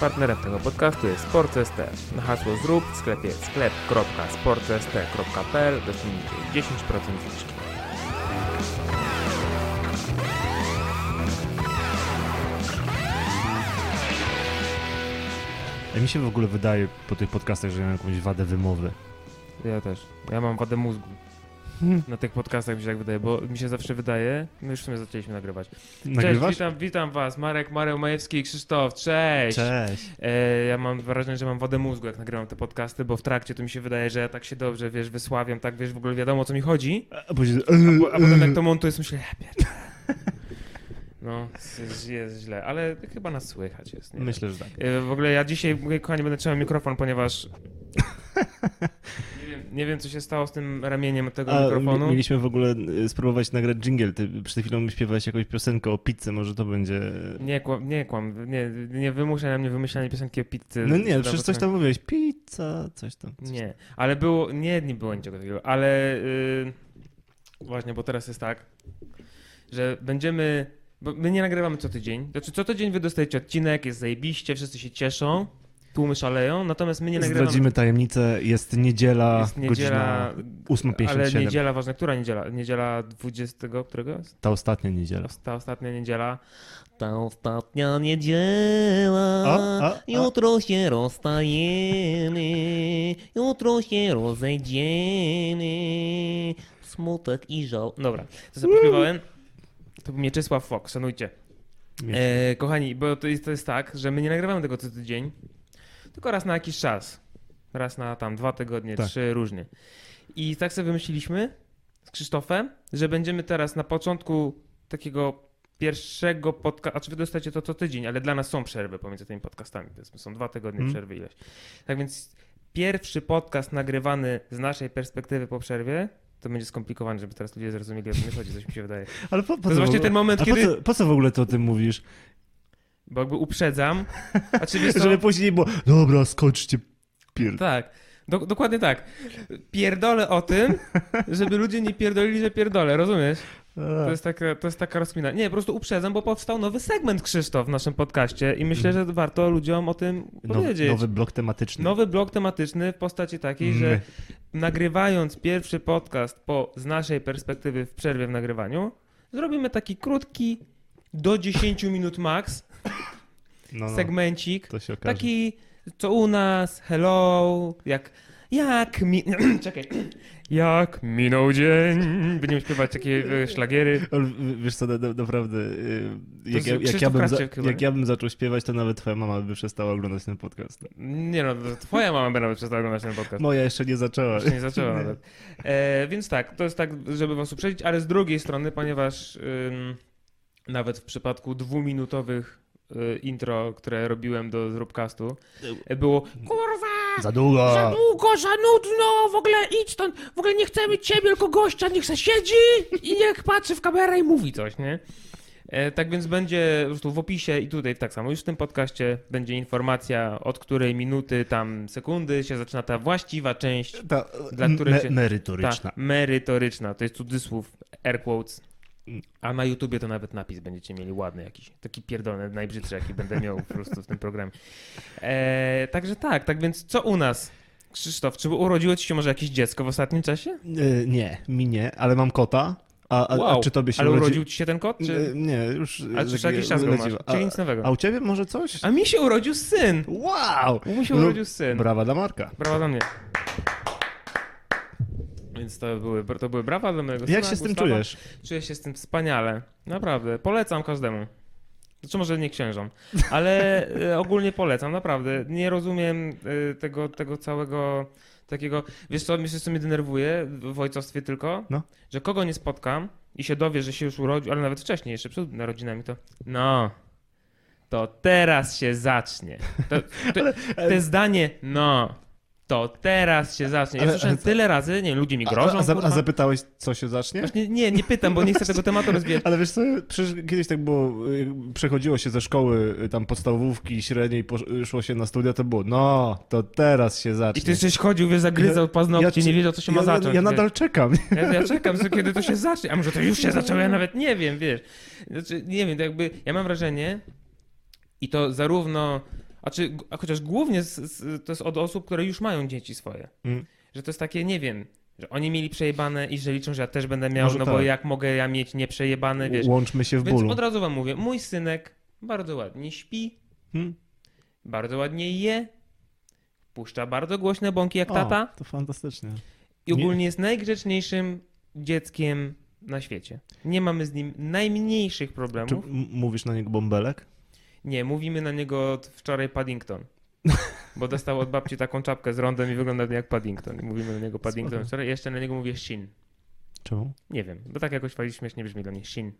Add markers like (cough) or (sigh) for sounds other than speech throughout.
Partnerem tego podcastu jest Sport.st. Na hasło zrób w sklepie sklep.sport.st.pl dostaniecie 10% zniżki. Mi się w ogóle wydaje po tych podcastach, że ja mam jakąś wadę wymowy. Ja też. Ja mam wadę mózgu. (laughs) Na tych podcastach mi się tak wydaje, bo mi się zawsze wydaje, my już w sumie zaczęliśmy nagrywać. Cześć, witam, witam was, Marek, Mareł Majewski i Krzysztof, cześć! Cześć. E, ja mam wrażenie, że mam wodę mózgu, jak nagrywam te podcasty, bo w trakcie to mi się wydaje, że ja tak się dobrze, wiesz, wysławiam, tak, wiesz, w ogóle wiadomo, o co mi chodzi, A, później... a, po, a (laughs) potem jak to montuję, myślę, ja pierdolę. No, jest, źle, ale chyba nas słychać jest, nie? Myślę, że tak. E, W ogóle ja dzisiaj, kochani, będę trzymał mikrofon, ponieważ (laughs) nie wiem, co się stało z tym ramieniem tego A, mikrofonu. mi- mieliśmy w ogóle y, spróbować nagrać jingle. Ty przed chwilą śpiewałeś jakąś piosenkę o pizzy, może to będzie... Nie kłam, nie kłam, nie, nie wymuszaj na mnie wymyślanie piosenki o pizzy. No nie, przecież coś tam mówiłeś. Pizza, coś tam. Coś Nie, ale było, nie, nie było niczego takiego, ale yy, właśnie, bo teraz jest tak, że będziemy, bo my nie nagrywamy co tydzień, znaczy co tydzień wy dostajecie odcinek, jest zajebiście, wszyscy się cieszą, tłumy szaleją, natomiast my nie nagrywamy. Zdradzimy tajemnicę, jest niedziela, jest niedziela, godzina 8.57. ale niedziela, ważne, która niedziela? Niedziela 20, którego jest? Ta ostatnia niedziela. Ta ostatnia niedziela. Ta ostatnia niedziela. A, a, a. Jutro się rozstajemy, jutro się rozejdziemy. Smutek i żał. Dobra, to sobie pośpiewałem. To był Mieczysław Fox, szanujcie. E, kochani, bo to jest, to jest tak, że my nie nagrywamy tego co tydzień, tylko raz na jakiś czas. Raz na tam dwa tygodnie, Tak. trzy różnie. I tak sobie wymyśliliśmy z Krzysztofem, że będziemy teraz na początku takiego pierwszego podcastu, a czy wy dostajecie to co tydzień, ale dla nas są przerwy pomiędzy tymi podcastami, powiedzmy, są dwa tygodnie Mm. przerwy ileś. Tak więc pierwszy podcast nagrywany z naszej perspektywy po przerwie, to będzie skomplikowane, żeby teraz ludzie zrozumieli, o co mi chodzi, coś mi się wydaje. Ale po, po To co jest w właśnie ogóle- ten moment, A kiedy... po co, po co w ogóle to o tym mówisz? Bo jakby uprzedzam. A czy wiesz (laughs) co? Żeby później nie było, dobra, skoczcie, pierd... Tak. Do, dokładnie tak. Pierdolę o tym, żeby ludzie nie pierdolili, że pierdolę, rozumiesz? To jest, taka, to jest taka. Nie, po prostu uprzedzam, bo powstał nowy segment Krzysztof w naszym podcaście i myślę, że warto ludziom o tym Nowy, powiedzieć. nowy blok tematyczny. Nowy blok tematyczny w postaci takiej, że My. nagrywając pierwszy podcast po, z naszej perspektywy w przerwie w nagrywaniu, zrobimy taki krótki, do 10 minut max, No, no, segmencik. Taki, co u nas, hello, jak, jak mi... (clears throat) Czekaj. (clears throat) Jak minął dzień. Będziemy śpiewać takie e, szlagiery. Wiesz co, na, na, naprawdę, y, jak, ja, jak, ja bym za, jak ja bym zaczął śpiewać, to nawet twoja mama by przestała oglądać ten podcast. Nie no, twoja mama by nawet przestała oglądać ten podcast. Moja jeszcze nie zaczęła. Jeszcze nie zaczęła nawet. E, więc tak, to jest tak, żeby was uprzedzić, ale z drugiej strony, ponieważ ym, nawet w przypadku dwuminutowych intro, które robiłem do Zróbcastu, e, było kurwa, Za długo! Za długo, za nudno, w ogóle idź stąd, w ogóle nie chcemy ciebie, tylko gościa, niech se siedzi i niech patrzy w kamerę i mówi coś, nie? E, tak więc będzie po prostu w opisie i tutaj tak samo, już w tym podcaście będzie informacja, od której minuty, tam sekundy się zaczyna ta właściwa część, Ta, Dla której me, się- merytoryczna. ta merytoryczna, to jest cudzysłów, air quotes, a na YouTubie to nawet napis będziecie mieli ładny jakiś, taki pierdolony, najbrzydszy jaki będę miał po prostu w tym programie. E, także tak, tak więc co u nas? Krzysztof, czy urodziło ci się może jakieś dziecko w ostatnim czasie? Y, nie, mi nie, ale mam kota. A, a, Wow, a czy tobie się Ale urodzi... urodził ci się ten kot? Czy... Nie, już... A czy jakiś czas go masz? leciwe. Czy A, nic nowego? a u ciebie może coś? A mi się urodził syn! Wow! Mi się No, urodził syn. Brawa dla Marka. Brawa dla mnie. Więc to były, to były brawa dla mojego syna. Jak się z tym Gustawa. czujesz? Czuję się z tym wspaniale. Naprawdę. Polecam każdemu. Znaczy może nie księżom, (laughs) ale e, ogólnie polecam, naprawdę. Nie rozumiem e, tego, tego całego takiego... Wiesz co, wiesz, co mnie denerwuje w ojcostwie tylko? No. Że kogo nie spotkam i się dowie, że się już urodził, ale nawet wcześniej, jeszcze przed narodzinami, to no, to teraz się zacznie. To, to, (laughs) te zdanie, no, to teraz się zacznie. Ja Ale- słyszałem ale- tyle razy, nie ludzie mi A, grożą, a, kurwa. a zapytałeś, co się zacznie? Właśnie nie, nie pytam, bo nie chcę tego tematu rozwijać. (laughs) Ale wiesz co, przecież kiedyś tak było, y, przechodziło się ze szkoły y, tam podstawówki średniej, szło się na studia, to było, no, to teraz się zacznie. I ty żeś chodził, wiesz, zagryzał paznokcie, ja- nie wiedział, co się ma ja, zacząć. Ja, ja wiesz. nadal czekam. Ja, ja czekam, co- kiedy to się zacznie. A może to już się zaczęło, ja nawet nie wiem, wiesz. Znaczy, nie wiem, to jakby ja mam wrażenie, i to zarówno A czy, a chociaż głównie z, z, to jest od osób, które już mają dzieci swoje. Mm. Że to jest takie, nie wiem, że oni mieli przejebane i że liczą, że ja też będę miał, Może no bo tak. jak mogę ja mieć nieprzejebane, wiesz. Łączmy się w Więc bólu. od razu wam mówię, mój synek bardzo ładnie śpi, Hmm? bardzo ładnie je, puszcza bardzo głośne bąki jak O, tata to fantastycznie. i ogólnie jest najgrzeczniejszym dzieckiem na świecie. Nie mamy z nim najmniejszych Czy problemów. m- mówisz na niego bąbelek? Nie, mówimy na niego od wczoraj Paddington. Bo dostał od babci taką czapkę z rondem i wygląda jak Paddington. I mówimy na niego Paddington Spoko. wczoraj. Jeszcze na niego mówię Shin. Czemu? Nie wiem, bo tak jakoś fajnie śmiesznie brzmi dla mnie. Shin.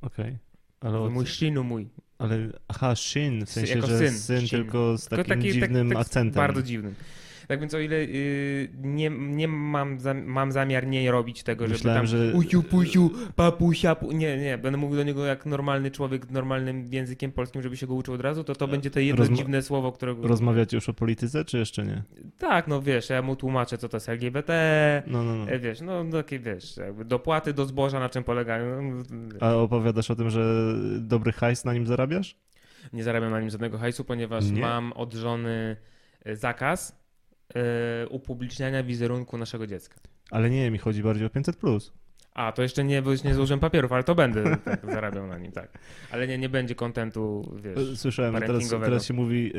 Okej. Ale, od- Mój Shinu mój. ale, aha, Shin, w sensie, jako że syn, syn, Shin. tylko z takim taki- tak- dziwnym tak akcentem. Bardzo dziwnym. Tak więc o ile y, nie, nie mam, za, mam zamiar nie robić tego, Myślałem, żeby tam że- usiu, pusiu, papusia, pu... nie, nie, będę mówił do niego jak normalny człowiek normalnym językiem polskim, żeby się go uczył od razu, to to będzie to jedno Rozma- dziwne słowo, którego... Rozmawiacie już o polityce, czy jeszcze nie? Tak, no wiesz, ja mu tłumaczę, co to jest LGBT, No, no, no. e, wiesz, no takie, wiesz, jakby dopłaty do zboża, na czym polegają. No, A opowiadasz o tym, że dobry hajs na nim zarabiasz? Nie zarabiam na nim żadnego hajsu, ponieważ Nie? mam od żony e, zakaz e, upubliczniania wizerunku naszego dziecka. Ale nie, mi chodzi bardziej o 500+. Plus. A, to jeszcze nie, bo już nie złożyłem papierów, ale to będę (laughs) tak, zarabiał na nim, tak. Ale nie, nie będzie kontentu, wiesz. Słyszałem, że teraz, teraz się mówi,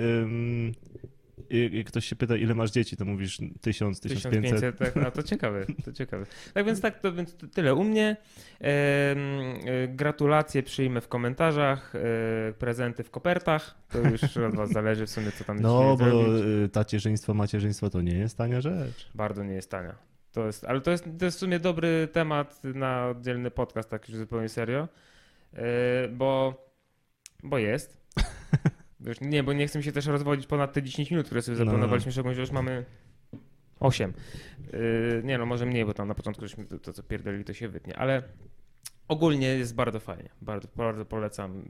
jak ktoś się pyta, ile masz dzieci, to mówisz 1000, 1500. 1500, tak, a to ciekawe, to ciekawe. Tak więc tak, to więc tyle u mnie. E, gratulacje przyjmę w komentarzach, e, prezenty w kopertach. To już od was zależy w sumie, co tam No, bo zrobić. y, tacierzyństwo, macierzyństwo to nie jest tania rzecz. Bardzo nie jest tania. To jest, ale to jest, to jest w sumie dobry temat na oddzielny podcast, tak już zupełnie serio. E, bo, bo jest. Już, nie, bo nie chcę mi się też rozwodzić ponad te 10 minut, które sobie No, no. zaplanowaliśmy, szczególnie, że już mamy 8. Yy, nie no, może mniej, bo tam na początku żeśmy to, to co pierdolili, to się wytnie, ale ogólnie jest bardzo fajnie. Bardzo, bardzo polecam.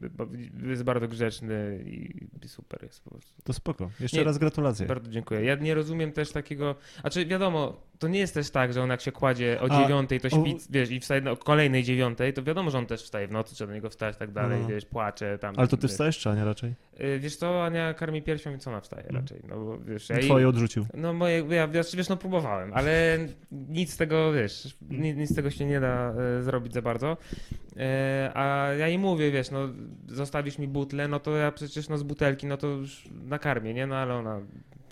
Jest bardzo grzeczny i super jest po prostu. To spoko. Jeszcze Nie, raz gratulacje. Bardzo dziękuję. Ja nie rozumiem też takiego. A czy wiadomo, to nie jest też tak, że on jak się kładzie o A, dziewiątej, to śpi, o- wiesz, i wstaje o kolejnej dziewiątej, to wiadomo, że on też wstaje w nocy, trzeba do niego wstać, tak dalej, No. wiesz, płacze tam. Ale to ty wiesz. wstajesz, czy Ania raczej? Y, Wiesz co, Ania karmi piersią, więc ona wstaje Mhm. raczej. No bo wiesz, ja jej- Twoje odrzucił. no moje, ja, wiesz, wiesz, no próbowałem, ale nic z tego, wiesz, nic, nic z tego się nie da e, zrobić za bardzo. E, a ja jej mówię, wiesz, no zostawisz mi butlę, no to ja przecież no z butelki, no to już nakarmię, nie? No ale ona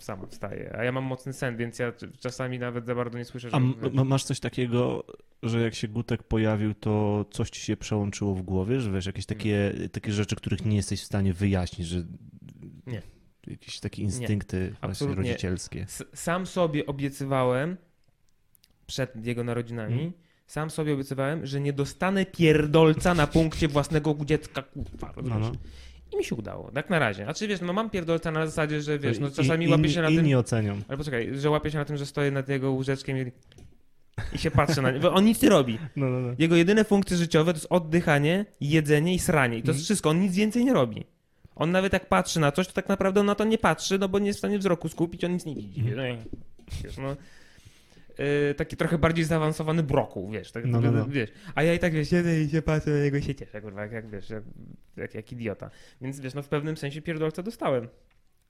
sama wstaje. A ja mam mocny sen, więc ja czasami nawet za bardzo nie słyszę, że... A masz coś takiego, że jak się Gutek pojawił, to coś ci się przełączyło w głowie, że wiesz, jakieś takie, takie rzeczy, których nie jesteś w stanie wyjaśnić, że... Nie. Jakieś takie instynkty właśnie absolutnie. rodzicielskie. Sam sobie obiecywałem przed jego narodzinami, Mhm. sam sobie obiecywałem, że nie dostanę pierdolca na punkcie własnego dziecka, kurwa, No, rozumiesz? no. I mi się udało, tak na razie. A czy wiesz, no mam pierdolca na zasadzie, że wiesz, no czasami i- łapię się na tym... Inni ocenią. Ale poczekaj, że łapię się na tym, że stoję nad jego łóżeczkiem i, i się patrzę na niego. On nic nie robi. No, no, no. Jego jedyne funkcje życiowe to jest oddychanie, jedzenie i sranie. I to jest Mhm. wszystko, on nic więcej nie robi. On nawet jak patrzy na coś, to tak naprawdę on na to nie patrzy, no bo nie jest w stanie wzroku skupić, on nic nie widzi. Mhm. Wiesz, no, Yy, taki trochę bardziej zaawansowany brokuł, wiesz, tak, No, no, no. wiesz. A ja i tak, wiesz, siedzę i się patrzę na niego i się cieszę, kurwa, jak, jak wiesz, jak, jak, jak idiota. Więc, wiesz, no w pewnym sensie pierdolca dostałem.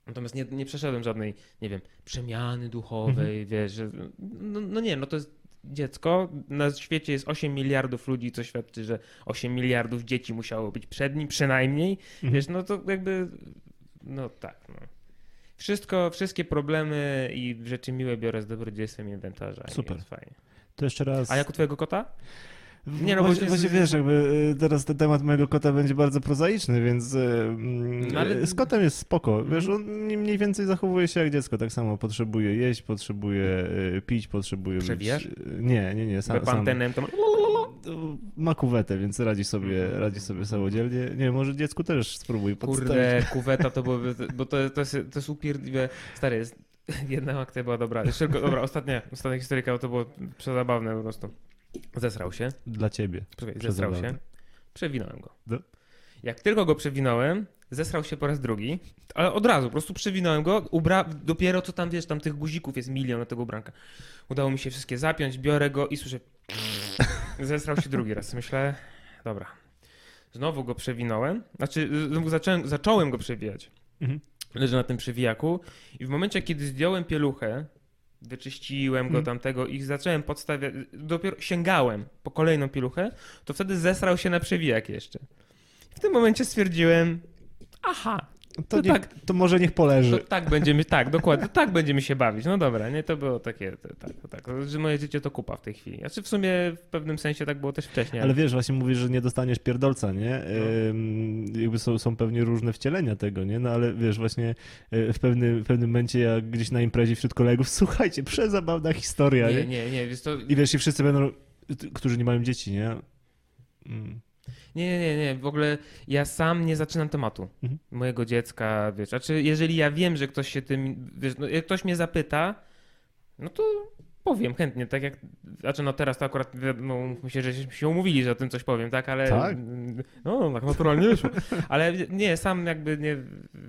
Natomiast nie, nie przeszedłem żadnej, nie wiem, przemiany duchowej, wiesz, że, no, no nie, no to jest dziecko, na świecie jest 8 miliardów ludzi, co świadczy, że 8 miliardów dzieci musiało być przed nim przynajmniej, Mhm. wiesz, no to jakby, no tak, no. Wszystko, wszystkie problemy i rzeczy miłe biorę z dobrodziejstwem inwentarza. i Super. Fajnie. To jeszcze raz. A jak u twojego kota? Nie, no no, bo właśnie, właśnie wiesz, jakby y, teraz ten temat mojego kota będzie bardzo prozaiczny, więc No, ale- y, z kotem jest spoko. Wiesz, on mniej- więcej zachowuje się jak dziecko, tak samo potrzebuje jeść, potrzebuje pić, potrzebuje Przewijasz? być... Nie, nie, nie, sam, sam. Bepantenem to... Ma kuwetę, więc radzi sobie, radzi sobie samodzielnie. Nie, może dziecku też spróbuj podstawić. Kurde, kuweta to byłoby, bo to, to, jest, to jest upierdliwe. Stary, jest, (laughs) jedna akcja była dobra. Jeszcze dobra, ostatnia, ostatnia historyka, bo to było przezabawne po prostu. Zesrał się. Dla ciebie. Zesrał się. Przewinąłem go. No. Jak tylko go przewinąłem, zesrał się po raz drugi, ale od razu, po prostu przewinąłem go, ubra... dopiero co tam, wiesz, tam tych guzików jest milion na tego ubranka. Udało mi się wszystkie zapiąć, biorę go i słyszę... Zesrał się drugi raz. Myślę, dobra. Znowu go przewinąłem, znaczy znowu zacząłem, zacząłem go przewijać. Mhm. leży na tym przewijaku i w momencie, kiedy zdjąłem pieluchę, wyczyściłem go Mm. tamtego i zacząłem podstawiać, dopiero sięgałem po kolejną pieluchę, to wtedy zesrał się na przewijak jeszcze. W tym momencie stwierdziłem, aha, To, To nie, tak. to może niech poleży. tak będziemy, tak, dokładnie, tak będziemy się bawić. No dobra, nie, to było takie, to, tak, to, tak, że moje życie to kupa w tej chwili. Znaczy w sumie w pewnym sensie tak było też wcześniej. Ale wiesz, właśnie mówisz, że nie dostaniesz pierdolca, nie? No. Jakby są, są pewnie różne wcielenia tego, nie? No ale wiesz, właśnie y, w pewnym, w pewnym momencie jak gdzieś na imprezie wśród kolegów, (laughs) słuchajcie, przezabawna historia, nie, nie? nie, nie, wiesz to, I wiesz, i wszyscy będą, którzy nie mają dzieci, nie? Mm. Nie, nie, nie, w ogóle ja sam nie zaczynam tematu Mhm. mojego dziecka, wiesz, znaczy jeżeli ja wiem, że ktoś się tym, wiesz, no, jak ktoś mnie zapyta, no to powiem chętnie, tak jak, znaczy no teraz to akurat, no myślę, że się umówili, że o tym coś powiem, tak, ale, Tak? no tak naturalnie wyszło, ale nie, sam jakby nie,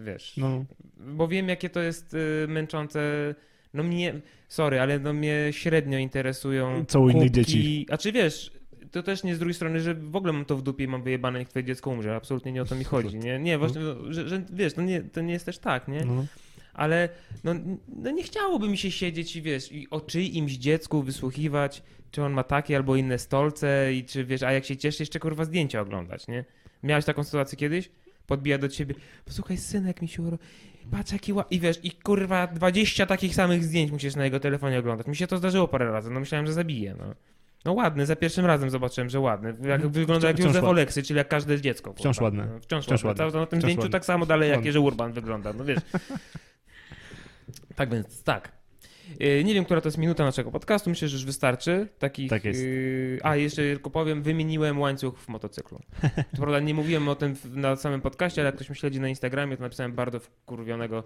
wiesz, No, bo wiem jakie to jest y, męczące, no mnie, sorry, ale no mnie średnio interesują Co u innych dzieci. A czy wiesz, to też nie z drugiej strony, że w ogóle mam to w dupie i mam wyjebane, niech twoje dziecko umrze. Absolutnie nie o to mi chodzi, nie? Nie, właśnie, no, że, że wiesz, to nie, to nie jest też tak, nie? no. Ale no, no nie chciałoby mi się siedzieć i wiesz, i o czyimś dziecku wysłuchiwać, czy on ma takie albo inne stolce i czy wiesz, a jak się cieszy, jeszcze kurwa zdjęcia oglądać, nie? Miałeś taką sytuację kiedyś? Podbija do ciebie, posłuchaj synek mi się uro... Patrz jaki ła... I wiesz, i kurwa 20 takich samych zdjęć musisz na jego telefonie oglądać. Mi się to zdarzyło parę razy, no myślałem, że zabije, no. No ładny, za pierwszym razem zobaczyłem, że ładny. Jak Mhm. wygląda jak Józef. Oleksy, czyli jak każde dziecko. Wciąż kurwa. ładny. No, Wciąż, Wciąż ładny. ładny. Na tym Wciąż zdjęciu ładny. tak samo dalej jak. Jerzy Urban wygląda, no wiesz. (laughs) tak więc, tak. Yy, Nie wiem, która to jest minuta naszego podcastu, myślę, że już wystarczy. Takich, Tak jest. yy, A, jeszcze tylko powiem, wymieniłem łańcuch w motocyklu. (laughs) To prawda, nie mówiłem o tym na samym podcaście, ale jak ktoś mnie śledzi na Instagramie, to napisałem bardzo wkurwionego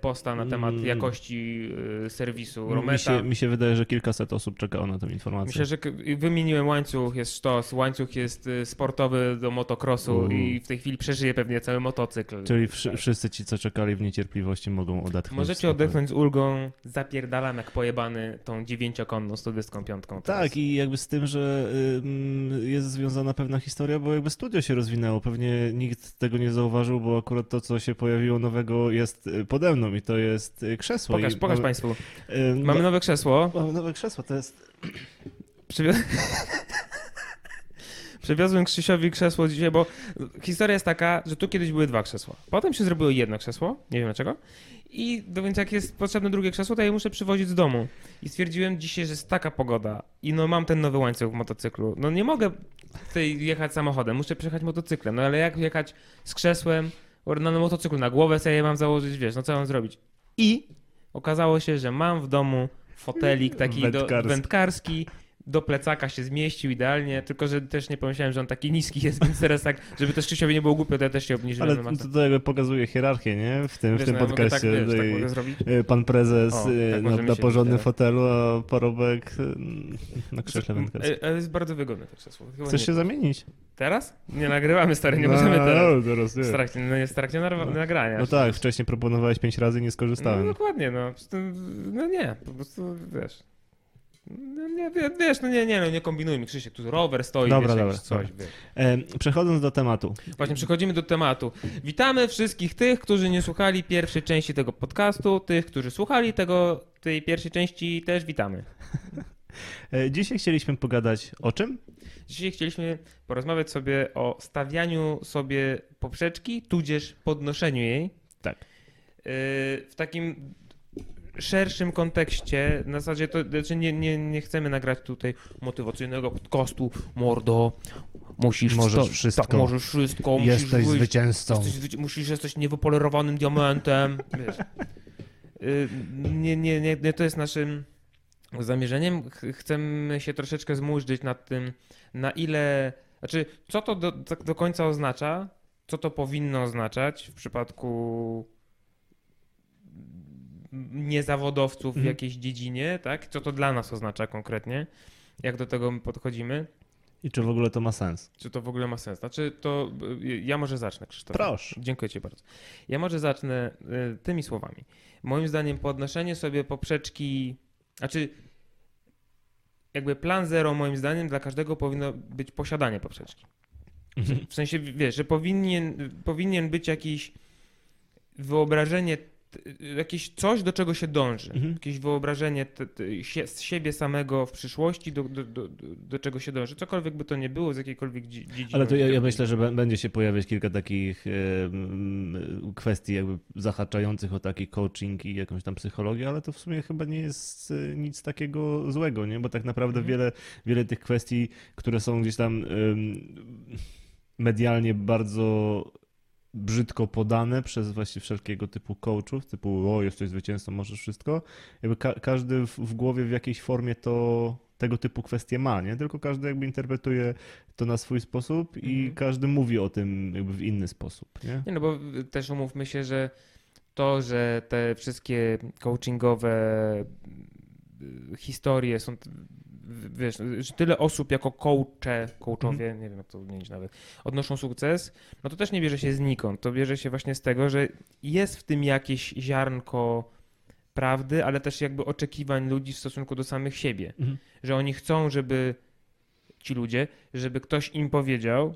posta na temat Mm. jakości e, serwisu Rometa. Mi się, mi się wydaje, że kilkaset osób czekało na tę informację. Myślę, że wymieniłem łańcuch, jest sztos, łańcuch jest y, sportowy do motocrossu Uuu. i w tej chwili przeżyje pewnie cały motocykl. Czyli wszy, wszyscy ci, co czekali w niecierpliwości, mogą odetchnąć. Możecie odetchnąć z ulgą, zapierdalam jak pojebany tą dziewięciokonną 125. teraz. Tak, i jakby z tym, że ym, jest związana pewna historia, bo jakby studio się rozwinęło. Pewnie nikt tego nie zauważył, bo akurat to, co się pojawiło nowego, jest y, pode mną i to jest y, krzesło. Pokaż, pokaż mamy, Państwu. ym, Mamy no- nowe krzesło. Mamy nowe krzesło, to jest. Przywiozłem... (laughs) Przywiozłem Krzysiowi krzesło dzisiaj, bo historia jest taka, że tu kiedyś były dwa krzesła. Potem się zrobiło jedno krzesło, nie wiem dlaczego. I no więc jak jest potrzebne drugie krzesło, to ja je muszę przywozić z domu. I stwierdziłem dzisiaj, że jest taka pogoda i no mam ten nowy łańcuch w motocyklu. No nie mogę tutaj jechać samochodem, muszę przejechać motocyklem. No ale jak jechać z krzesłem na motocyklu, na głowę sobie je mam założyć, wiesz, no co mam zrobić? I okazało się, że mam w domu fotelik taki do, Wędkarski. Do plecaka się zmieścił idealnie, tylko że też nie pomyślałem, że on taki niski jest, więc teraz tak, żeby też Krzysiowi nie było głupio, to ja też się obniżyłem. Ale to, to jakby pokazuje hierarchię, nie? W tym, w Wiesz, tym no, ja mogę podcaście. Tak, wiesz, tak y, Pan prezes O, y, tak na, na porządnym fotelu, a parobek y, na krześle wędkarskim. E, e, jest bardzo wygodne to krzesło. Chyba Chcesz nie- się zamienić? Teraz? Nie nagrywamy, stary, nie No, możemy teraz. No, teraz nie. W trakcie, no jest w trakcie No. nagrania. No tak, wcześniej proponowałeś pięć razy i nie No skorzystałem. dokładnie, no. Po prostu, No nie, po prostu wiesz. No nie, wie- wiesz, no nie, nie, no nie kombinujmy, Krzysiek, tu rower stoi, Dobra, wiesz, dobra, coś, dobra. E, przechodząc do tematu. Właśnie przechodzimy do tematu. Witamy wszystkich tych, którzy nie słuchali pierwszej części tego podcastu, tych, którzy słuchali tego, tej pierwszej części też witamy. (laughs) E, dzisiaj chcieliśmy pogadać o czym? Dzisiaj chcieliśmy porozmawiać sobie o stawianiu sobie poprzeczki, tudzież podnoszeniu jej. Tak. Yy, W takim szerszym kontekście, na zasadzie to znaczy nie, nie, nie chcemy nagrać tutaj motywacyjnego podcastu, mordo, musisz Możesz wszystko. Tak, możesz wszystko, musisz Jesteś wyjść, zwycięzcą. Jesteś, zwyci- musisz, jesteś niewypolerowanym diamentem. Wiesz. Y, Nie, nie, nie, nie to jest naszym zamierzeniem. Ch- Chcemy się troszeczkę zmużdżyć nad tym, na ile. Znaczy, co to do, tak do końca oznacza, co to powinno oznaczać w przypadku niezawodowców w Mhm. jakiejś dziedzinie, tak? Co to dla nas oznacza konkretnie? Jak do tego podchodzimy? I czy w ogóle to ma sens? Czy to w ogóle ma sens? Znaczy, to y, ja może zacznę, Krzysztof. Proszę. Dziękuję Ci bardzo. Ja może zacznę y, tymi słowami. Moim zdaniem podnoszenie sobie poprzeczki, znaczy jakby plan zero moim zdaniem dla każdego powinno być posiadanie poprzeczki. W sensie, wiesz, że powinien, powinien być jakiś wyobrażenie, jakieś coś, do czego się dąży. Mhm. Jakieś wyobrażenie sie, z siebie samego w przyszłości, do, do, do, do, czego się dąży. Cokolwiek by to nie było, z jakiejkolwiek dzie- dziedziny. Ale to ja, ja myślę, że będzie się pojawiać kilka takich kwestii jakby zahaczających o taki coaching i jakąś tam psychologię, ale to w sumie chyba nie jest e, nic takiego złego, nie? Bo tak naprawdę Mhm. wiele, wiele tych kwestii, które są gdzieś tam medialnie bardzo brzydko podane przez właśnie wszelkiego typu coachów, typu o, jesteś zwycięzcą, możesz wszystko. Jakby ka każdy w, w głowie w jakiejś formie to tego typu kwestie ma, nie? Tylko każdy jakby interpretuje to na swój sposób i Mhm. każdy mówi o tym jakby w inny sposób, nie? Nie no, bo y, też umówmy się, że to, że te wszystkie coachingowe y, historie są, wiesz, że tyle osób jako coache, coachowie, Mhm. nie wiem jak to odmienić nawet, odnoszą sukces, no to też nie bierze się znikąd. To bierze się właśnie z tego, że jest w tym jakieś ziarnko prawdy, ale też jakby oczekiwań ludzi w stosunku do samych siebie. Mhm. Że oni chcą, żeby ci ludzie, żeby ktoś im powiedział,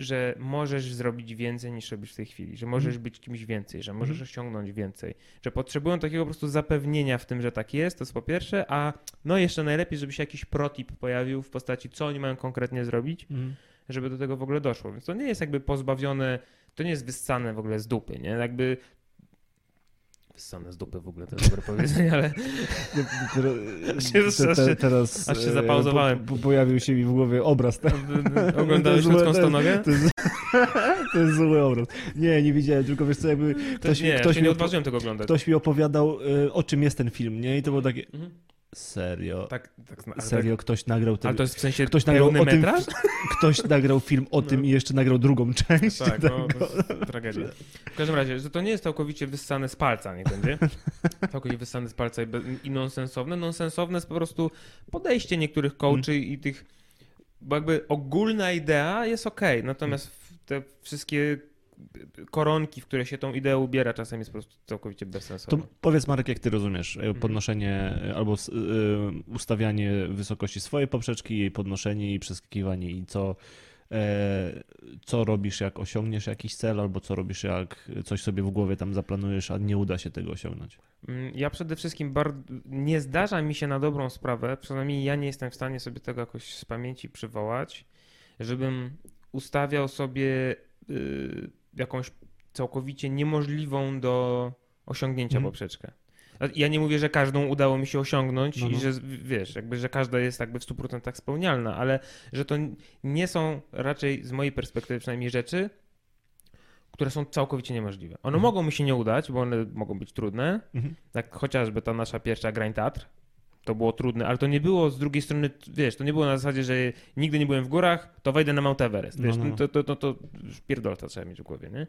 że możesz zrobić więcej niż robisz w tej chwili, że możesz Mhm. być kimś więcej, że możesz Mhm. osiągnąć więcej, że potrzebują takiego po prostu zapewnienia w tym, że tak jest, to jest po pierwsze, a no jeszcze najlepiej, żeby się jakiś protip pojawił w postaci, co oni mają konkretnie zrobić, Mhm. żeby do tego w ogóle doszło. Więc to nie jest jakby pozbawione, to nie jest wyssane w ogóle z dupy, nie? Jakby wyssane z dupy w ogóle, to dobre powiedzenie, ale Teraz, (laughs) się- aż się- teraz aż się e, zapauzowałem. Po, po, pojawił się mi w głowie obraz. tak? oglądałeś To jest ludzką to jest- stonogę? To jest, (laughs) to jest zły obraz. Nie, nie widziałem, tylko wiesz co, jakby To, ktoś, nie, ktoś, się mi, nie opo- odważyłem tego oglądać. ktoś mi opowiadał, e, o czym jest ten film, nie? I to było takie, Mhm. Serio, Tak, tak, serio, ktoś nagrał Tak, ten ale to jest w sensie Ktoś nagrał o tym-? (laughs) Ktoś nagrał film o tym No. i jeszcze nagrał drugą część. Tak, tego. no, to jest tragedia. W każdym razie, że to nie jest całkowicie wyssane z palca, nie będzie. (laughs) Całkowicie wyssane z palca i, be, i nonsensowne. Nonsensowne jest po prostu podejście niektórych coachy i tych, bo jakby ogólna idea jest okej, natomiast w- te wszystkie koronki, w które się tą ideę ubiera, czasem jest po prostu całkowicie To bezsensowne. powiedz Marek, jak ty rozumiesz e, Mhm. podnoszenie e, albo e, ustawianie wysokości swojej poprzeczki, jej podnoszenie i przeskakiwanie i co, co robisz jak osiągniesz jakiś cel albo co robisz jak coś sobie w głowie tam zaplanujesz, a nie uda się tego osiągnąć. Mm, Ja przede wszystkim bardzo, nie zdarza mi się na dobrą sprawę, przynajmniej ja nie jestem w stanie sobie tego jakoś z pamięci przywołać, żebym ustawiał sobie y, jakąś całkowicie niemożliwą do osiągnięcia Mhm. poprzeczkę. Ja nie mówię, że każdą udało mi się osiągnąć No, i no. że wiesz, jakby, że każda jest jakby w 100% spełnialna, ale że to nie są raczej z mojej perspektywy przynajmniej rzeczy, które są całkowicie niemożliwe. One Mhm. mogą mi się nie udać, bo one mogą być trudne, Mhm. tak chociażby ta nasza pierwsza Grań Tatr, to było trudne, ale to nie było z drugiej strony, wiesz, to nie było na zasadzie, że nigdy nie byłem w górach, to wejdę na Mount Everest, wiesz, No, no. to, to, to, to już pierdolca trzeba mieć w głowie, nie?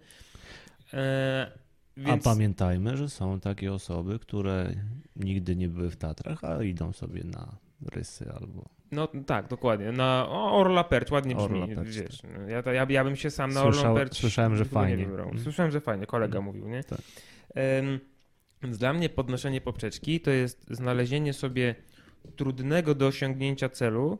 E, więc, A pamiętajmy, że są takie osoby, które nigdy nie były w Tatrach, a idą sobie na rysy albo... no tak, dokładnie, na Orla Perch, ładnie brzmi, Orla wiesz, no, ja, to- ja, ja bym się sam na Słysza- Orlą Perch słyszałem, że fajnie. Mm. Słyszałem, że fajnie, kolega Mm. mówił, nie? Tak. Więc dla mnie podnoszenie poprzeczki to jest znalezienie sobie trudnego do osiągnięcia celu,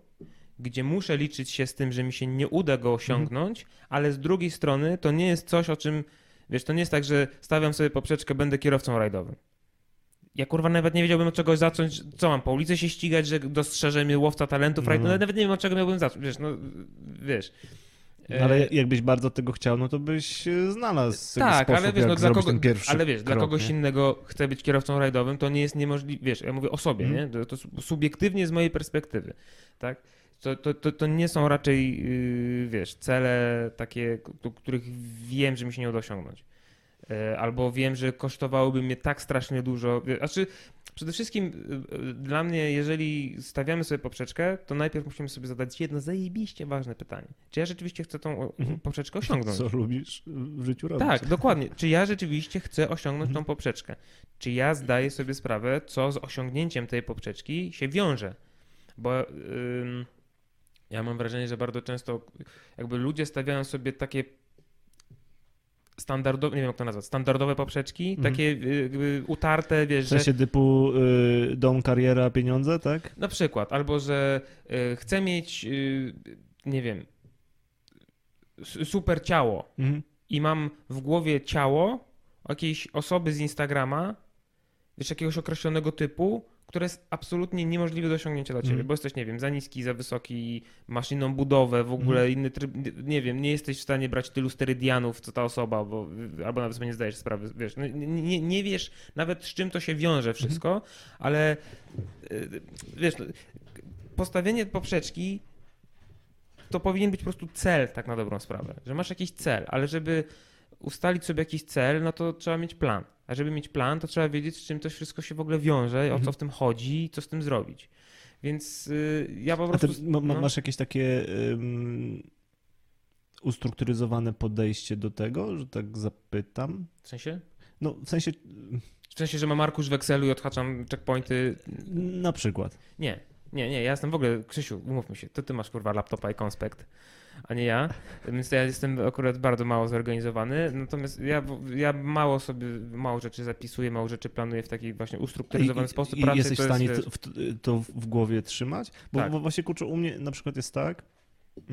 gdzie muszę liczyć się z tym, że mi się nie uda go osiągnąć, ale z drugiej strony to nie jest coś, o czym, wiesz, to nie jest tak, że stawiam sobie poprzeczkę, będę kierowcą rajdowym. Ja kurwa nawet nie wiedziałbym od czegoś zacząć, co mam, po ulicy się ścigać, że dostrzeże mnie łowca talentów, No, rajd... no. no, nawet nie wiem od czego miałbym zacząć, wiesz, no, wiesz. No, ale E, jakbyś bardzo tego chciał, no to byś e, znalazł tak, sposób, ale wiesz, no, dla kogo, ten pierwszy ale wiesz, dla krok, kogoś nie? innego chce być kierowcą rajdowym, to nie jest niemożliwe, wiesz, ja mówię o sobie, Mhm. nie? To, to su- subiektywnie z mojej perspektywy, tak? To, to, to, to nie są raczej, yy, wiesz, cele takie, których wiem, że mi się nie uda osiągnąć. E, Albo wiem, że kosztowałyby mnie tak strasznie dużo. Znaczy, przede wszystkim y, y, dla mnie, jeżeli stawiamy sobie poprzeczkę, to najpierw musimy sobie zadać jedno zajebiście ważne pytanie. Czy ja rzeczywiście chcę tą Mhm. poprzeczkę osiągnąć? Co lubisz w życiu robić? Tak, (laughs) dokładnie. Czy ja rzeczywiście chcę osiągnąć Mhm. tą poprzeczkę? Czy ja zdaję sobie sprawę, co z osiągnięciem tej poprzeczki się wiąże? Bo ym, ja mam wrażenie, że bardzo często jakby ludzie stawiają sobie takie standardowe, nie wiem jak to nazwać, standardowe poprzeczki, Mhm. takie y, utarte, wiesz, W że sensie typu y, dom, kariera, pieniądze, tak? na przykład, albo że y, chcę mieć, y, nie wiem, super ciało, Mhm. i mam w głowie ciało, jakiejś osoby z Instagrama, wiesz, jakiegoś określonego typu, które jest absolutnie niemożliwe do osiągnięcia dla ciebie, Mhm. bo jesteś, nie wiem, za niski, za wysoki, masz inną budowę, w ogóle Mhm. inny tryb, nie- wiem, nie jesteś w stanie brać tylu sterydianów, co ta osoba, bo, albo nawet sobie nie zdajesz sprawy, wiesz, no, nie, nie, wiesz nawet z czym to się wiąże wszystko, ale y, wiesz, no, postawienie poprzeczki to powinien być po prostu cel, tak na dobrą sprawę, że masz jakiś cel, ale żeby ustalić sobie jakiś cel, no to trzeba mieć plan. A żeby mieć plan, to trzeba wiedzieć, z czym to wszystko się w ogóle wiąże, o co Mhm. w tym chodzi i co z tym zrobić. Więc y, ja po A ty prostu... ma, ma, no. masz jakieś takie ym, ustrukturyzowane podejście do tego, że tak zapytam? W sensie? No, w sensie, W sensie, że mam arkusz w Excelu i odhaczam checkpointy. na przykład. Nie, nie, nie, ja jestem w ogóle, Krzysiu, umówmy się, to ty masz kurwa laptopa i konspekt, a nie ja, więc ja jestem akurat bardzo mało zorganizowany, natomiast ja, ja mało sobie, mało rzeczy zapisuję, mało rzeczy planuję w taki właśnie ustrukturyzowany I- sposób. I Raczej jesteś w stanie jest, to, w, to w głowie trzymać? Bo, Tak. bo właśnie kurczę, u mnie na przykład jest tak,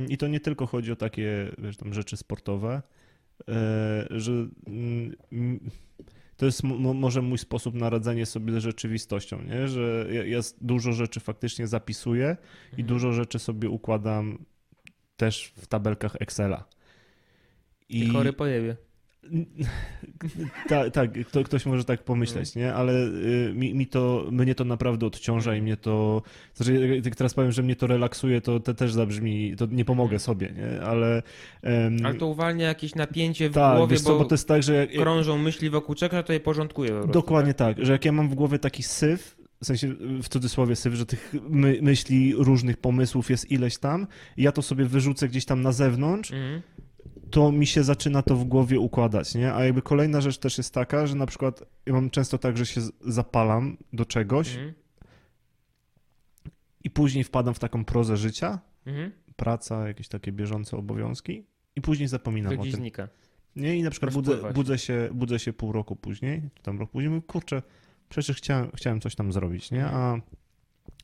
i to nie tylko chodzi o takie wiesz, tam rzeczy sportowe, e, że mm, to jest mo- może mój sposób na radzenie sobie z rzeczywistością, nie? że ja, ja dużo rzeczy faktycznie zapisuję i Mhm. dużo rzeczy sobie układam też w tabelkach Excela. I chory pojebie. (laughs) Tak, tak, kto, ktoś może tak pomyśleć, nie? Ale y, mi, mi to, mnie to naprawdę odciąża i mnie to, znaczy jak teraz powiem, że mnie to relaksuje, to, to też zabrzmi, to nie pomogę Mhm. sobie, nie? Ale, em, Ale to uwalnia jakieś napięcie w tak, głowie, wiesz co, bo, bo to jest tak, że jak, krążą myśli wokół no to je porządkuje po prostu. dokładnie tak, że jak ja mam w głowie taki syf, w sensie w cudzysłowie syf, że tych my, myśli, różnych pomysłów jest ileś tam, i ja to sobie wyrzucę gdzieś tam na zewnątrz, Mhm. to mi się zaczyna to w głowie układać, nie? A jakby kolejna rzecz też jest taka, że na przykład ja mam często tak, że się zapalam do czegoś Mhm. i później wpadam w taką prozę życia, Mhm. praca, jakieś takie bieżące obowiązki i później zapominam To o tym. znika. Nie? I na przykład budzę, budzę, się, budzę się pół roku później, czy tam rok później, mówię, kurczę, przecież chciałem, chciałem coś tam zrobić, nie? A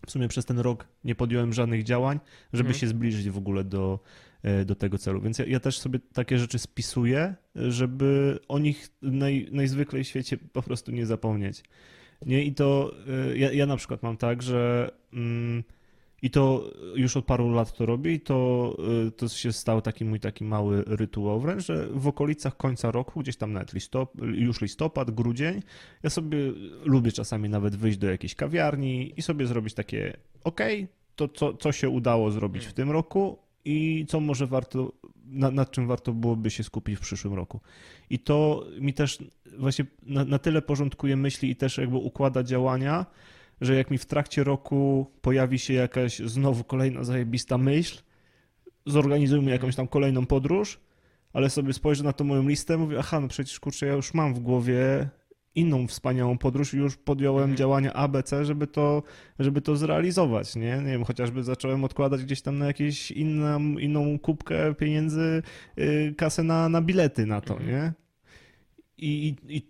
w sumie przez ten rok nie podjąłem żadnych działań, żeby Mhm. się zbliżyć w ogóle do, e, do tego celu. Więc ja, ja też sobie takie rzeczy spisuję, żeby o nich naj, najzwyklej w świecie po prostu nie zapomnieć. Nie? I to e, ja, ja na przykład mam tak, że mm, i to już od paru lat to robię i to, y, to się stał taki mój taki mały rytuał wręcz, że w okolicach końca roku, gdzieś tam nawet listop, już listopad, grudzień, ja sobie lubię czasami nawet wyjść do jakiejś kawiarni i sobie zrobić takie, ok, to co, co się udało zrobić w tym roku i co może warto, na, nad czym warto byłoby się skupić w przyszłym roku. I to mi też właśnie na, na tyle porządkuje myśli i też jakby układa działania, że jak mi w trakcie roku pojawi się jakaś znowu kolejna zajebista myśl, zorganizujmy jakąś tam kolejną podróż, ale sobie spojrzę na tą moją listę, mówię, aha, no przecież kurczę, ja już mam w głowie inną wspaniałą podróż i już podjąłem Mhm. działania ABC, żeby to, żeby to zrealizować, nie? Nie wiem, chociażby zacząłem odkładać gdzieś tam na jakieś inną, inną kubkę pieniędzy, yy, kasę na, na bilety na to, Mhm. nie? I, i,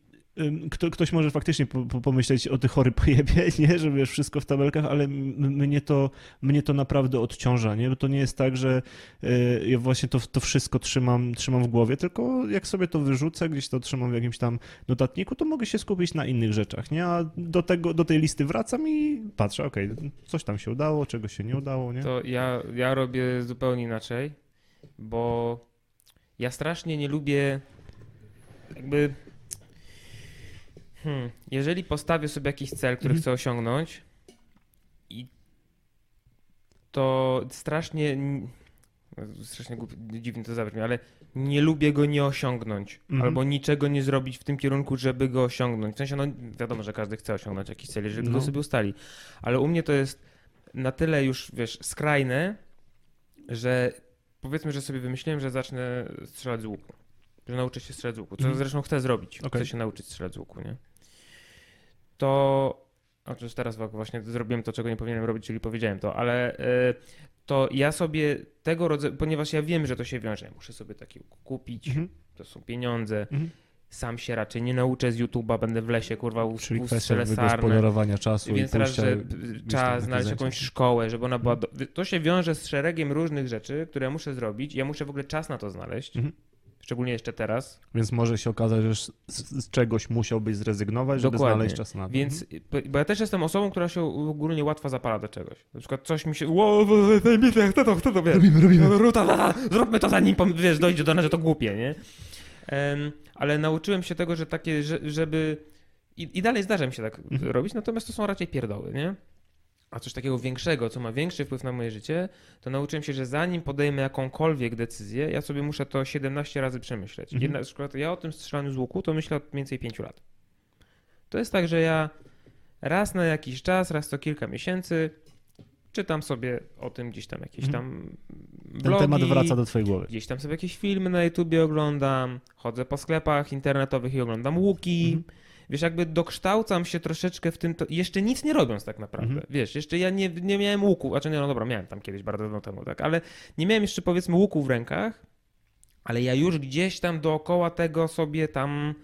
kto, ktoś może faktycznie po, po, pomyśleć o tych chory pojebie, (laughs) nie? Że wiesz, wszystko w tabelkach, ale mnie to, mnie to naprawdę odciąża, nie? Bo to nie jest tak, że y, ja właśnie to, to wszystko trzymam, trzymam w głowie, tylko jak sobie to wyrzucę, gdzieś to trzymam w jakimś tam notatniku, to mogę się skupić na innych rzeczach, nie? A do, tego, do tej listy wracam i patrzę, okej, coś tam się udało, czego się nie udało, nie? To ja, ja robię zupełnie inaczej, bo ja strasznie nie lubię jakby. Hmm, jeżeli postawię sobie jakiś cel, który Mhm. chcę osiągnąć, i to strasznie. Strasznie głupi, dziwnie to zabrzmi, ale nie lubię go nie osiągnąć. Mhm. Albo niczego nie zrobić w tym kierunku, żeby go osiągnąć. W sensie, no wiadomo, że każdy chce osiągnąć jakiś cel, jeżeli No. go sobie ustali. Ale u mnie to jest na tyle już, wiesz, skrajne, że powiedzmy, że sobie wymyśliłem, że zacznę strzelać z łuku. Że nauczę się strzelać z łuku. Co Mhm. zresztą chcę zrobić. Okej. Chcę się nauczyć strzelać z łuku, nie? To. Przecież teraz właśnie zrobiłem to, czego nie powinienem robić, czyli powiedziałem to, ale y, to ja sobie tego rodzaju, ponieważ ja wiem, że to się wiąże, muszę sobie taki kupić, Mhm. to są pieniądze, Mhm. sam się raczej nie nauczę z YouTube'a, będę w lesie, kurwa, u- Czyli kwestia wygospodarowania czasu Więc i raz, pójścia że gdzieś tam na trzeba znaleźć jakąś szkołę, żeby ona była. Do... To się wiąże z szeregiem różnych rzeczy, które muszę zrobić. Ja muszę w ogóle czas na to znaleźć. Mhm. Szczególnie jeszcze teraz. Więc może się okazać, że z, z czegoś musiałbyś zrezygnować, żeby Dokładnie. znaleźć czas na to. Więc, bo ja też jestem osobą, która się ogólnie łatwo zapala do czegoś. Na przykład coś mi się, wow, chcę to, chcę to, wiesz. Robimy, robimy. Ruta, ta, ta, zróbmy to zanim, wiesz, dojdzie do nas, że to głupie, nie? Em, ale nauczyłem się tego, że takie, że, żeby... I, I dalej zdarza mi się tak Mhm. robić, natomiast to są raczej pierdoły, nie? A coś takiego większego, co ma większy wpływ na moje życie, to nauczyłem się, że zanim podejmę jakąkolwiek decyzję, ja sobie muszę to 17 razy przemyśleć. Mhm. Jedna, na przykład ja o tym strzelaniu z łuku to myślę od mniej więcej 5 lat. To jest tak, że ja raz na jakiś czas, raz co kilka miesięcy czytam sobie o tym gdzieś tam jakieś Mhm. tam Ten blogi, temat wraca do twojej głowy. Gdzieś tam sobie jakieś filmy na YouTubie oglądam, chodzę po sklepach internetowych i oglądam łuki. Mhm. Wiesz, jakby dokształcam się troszeczkę w tym, to jeszcze nic nie robiąc tak naprawdę. Mhm. Wiesz, jeszcze ja nie, nie miałem łuku, znaczy nie, no dobra, miałem tam kiedyś bardzo dawno temu, tak, ale nie miałem jeszcze powiedzmy łuku w rękach, ale ja już gdzieś tam dookoła tego sobie tam,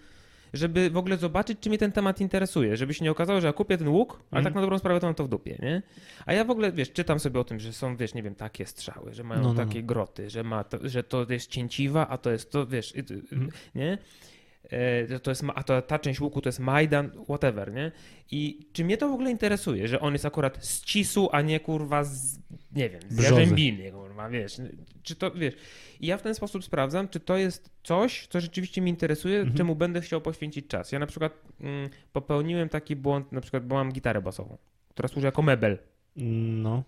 żeby w ogóle zobaczyć, czy mnie ten temat interesuje, żeby się nie okazało, że ja kupię ten łuk, ale Mhm. tak na dobrą sprawę to mam to w dupie, nie? A ja w ogóle, wiesz, czytam sobie o tym, że są, wiesz, nie wiem, takie strzały, że mają No, no, no. takie groty, że, ma to, że to jest cięciwa, a to jest to, wiesz, Mhm. nie? E, To jest, a to, ta część łuku to jest Majdan, whatever, nie? I czy mnie to w ogóle interesuje, że on jest akurat z Cisu, a nie kurwa z, nie wiem, z. Jarzębiny, kurwa, wiesz. Czy to, wiesz, i ja w ten sposób sprawdzam, czy to jest coś, co rzeczywiście mnie interesuje, Mhm. czemu będę chciał poświęcić czas. Ja na przykład mm, popełniłem taki błąd, na przykład, bo mam gitarę basową, która służy jako mebel. No.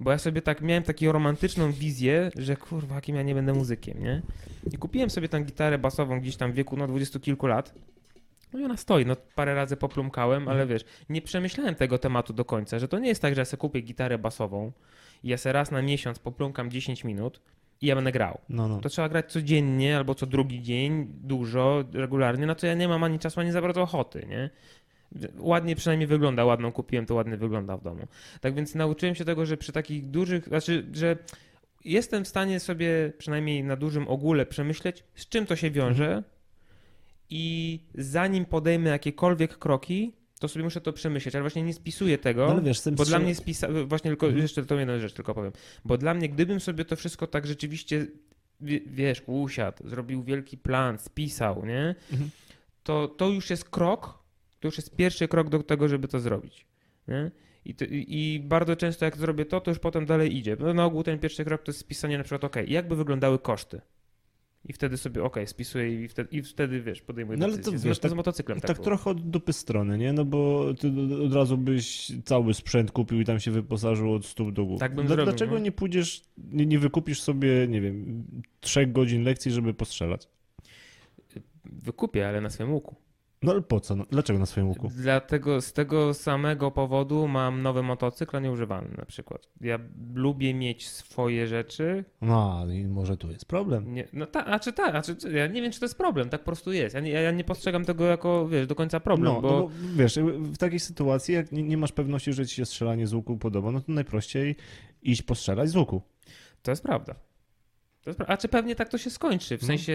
Bo ja sobie tak miałem taką romantyczną wizję, że kurwa, jakim ja nie będę muzykiem, nie? I kupiłem sobie tę gitarę basową gdzieś tam w wieku, no dwudziestu kilku lat. No i ona stoi, no parę razy poplumkałem, ale wiesz, nie przemyślałem tego tematu do końca, że to nie jest tak, że ja sobie kupię gitarę basową i ja sobie raz na miesiąc poplumkam 10 minut i ja będę grał. No, no. To trzeba grać codziennie albo co drugi dzień, dużo, regularnie, na co ja nie mam ani czasu, ani za bardzo ochoty, nie? Ładnie przynajmniej wygląda, ładną kupiłem, to ładnie wygląda w domu. Tak więc nauczyłem się tego, że przy takich dużych, znaczy, że jestem w stanie sobie przynajmniej na dużym ogóle przemyśleć, z czym to się wiąże i zanim podejmę jakiekolwiek kroki, to sobie muszę to przemyśleć, ale właśnie nie spisuję tego. No, wiesz, Bo dla mnie spisa... właśnie tylko, Mhm. jeszcze tą jedną rzecz tylko powiem. Bo dla mnie, gdybym sobie to wszystko tak rzeczywiście, wie- wiesz, usiadł, zrobił wielki plan, spisał, nie? Mhm. To, to już jest krok, to już jest pierwszy krok do tego, żeby to zrobić, nie? I, to, i, bardzo często jak zrobię to, to już potem dalej idzie. No, na ogół ten pierwszy krok to jest spisanie na przykład, ok, jakby wyglądały koszty? I wtedy sobie, ok, spisuję i wtedy, i wtedy wiesz, podejmuję No ale decyzję. to Z- wiesz, z, tak- motocyklem tak, Tak było. trochę od dupy strony, nie? No bo ty od razu byś cały sprzęt kupił i tam się wyposażył od stóp do głów. Tak bym Dla- zrobił, Dlaczego no. nie pójdziesz, nie, nie wykupisz sobie, nie wiem, trzech godzin lekcji, żeby postrzelać? Wykupię, ale na swoim łuku. No ale po co? No, dlaczego na swoim łuku? Dlatego z tego samego powodu mam nowy motocykl, a nie używany na przykład. Ja lubię mieć swoje rzeczy. No i może tu jest problem. Nie, no a czy tak, a czy, ja nie wiem, czy to jest problem, tak po prostu jest. Ja nie, ja nie postrzegam tego jako, wiesz, do końca problem, no, bo, no bo wiesz, w takiej sytuacji, jak nie, nie masz pewności, że ci się strzelanie z łuku podoba, no to najprościej iść postrzelać z łuku. to jest prawda. To jest pra- a czy pewnie tak to się skończy, w No. sensie...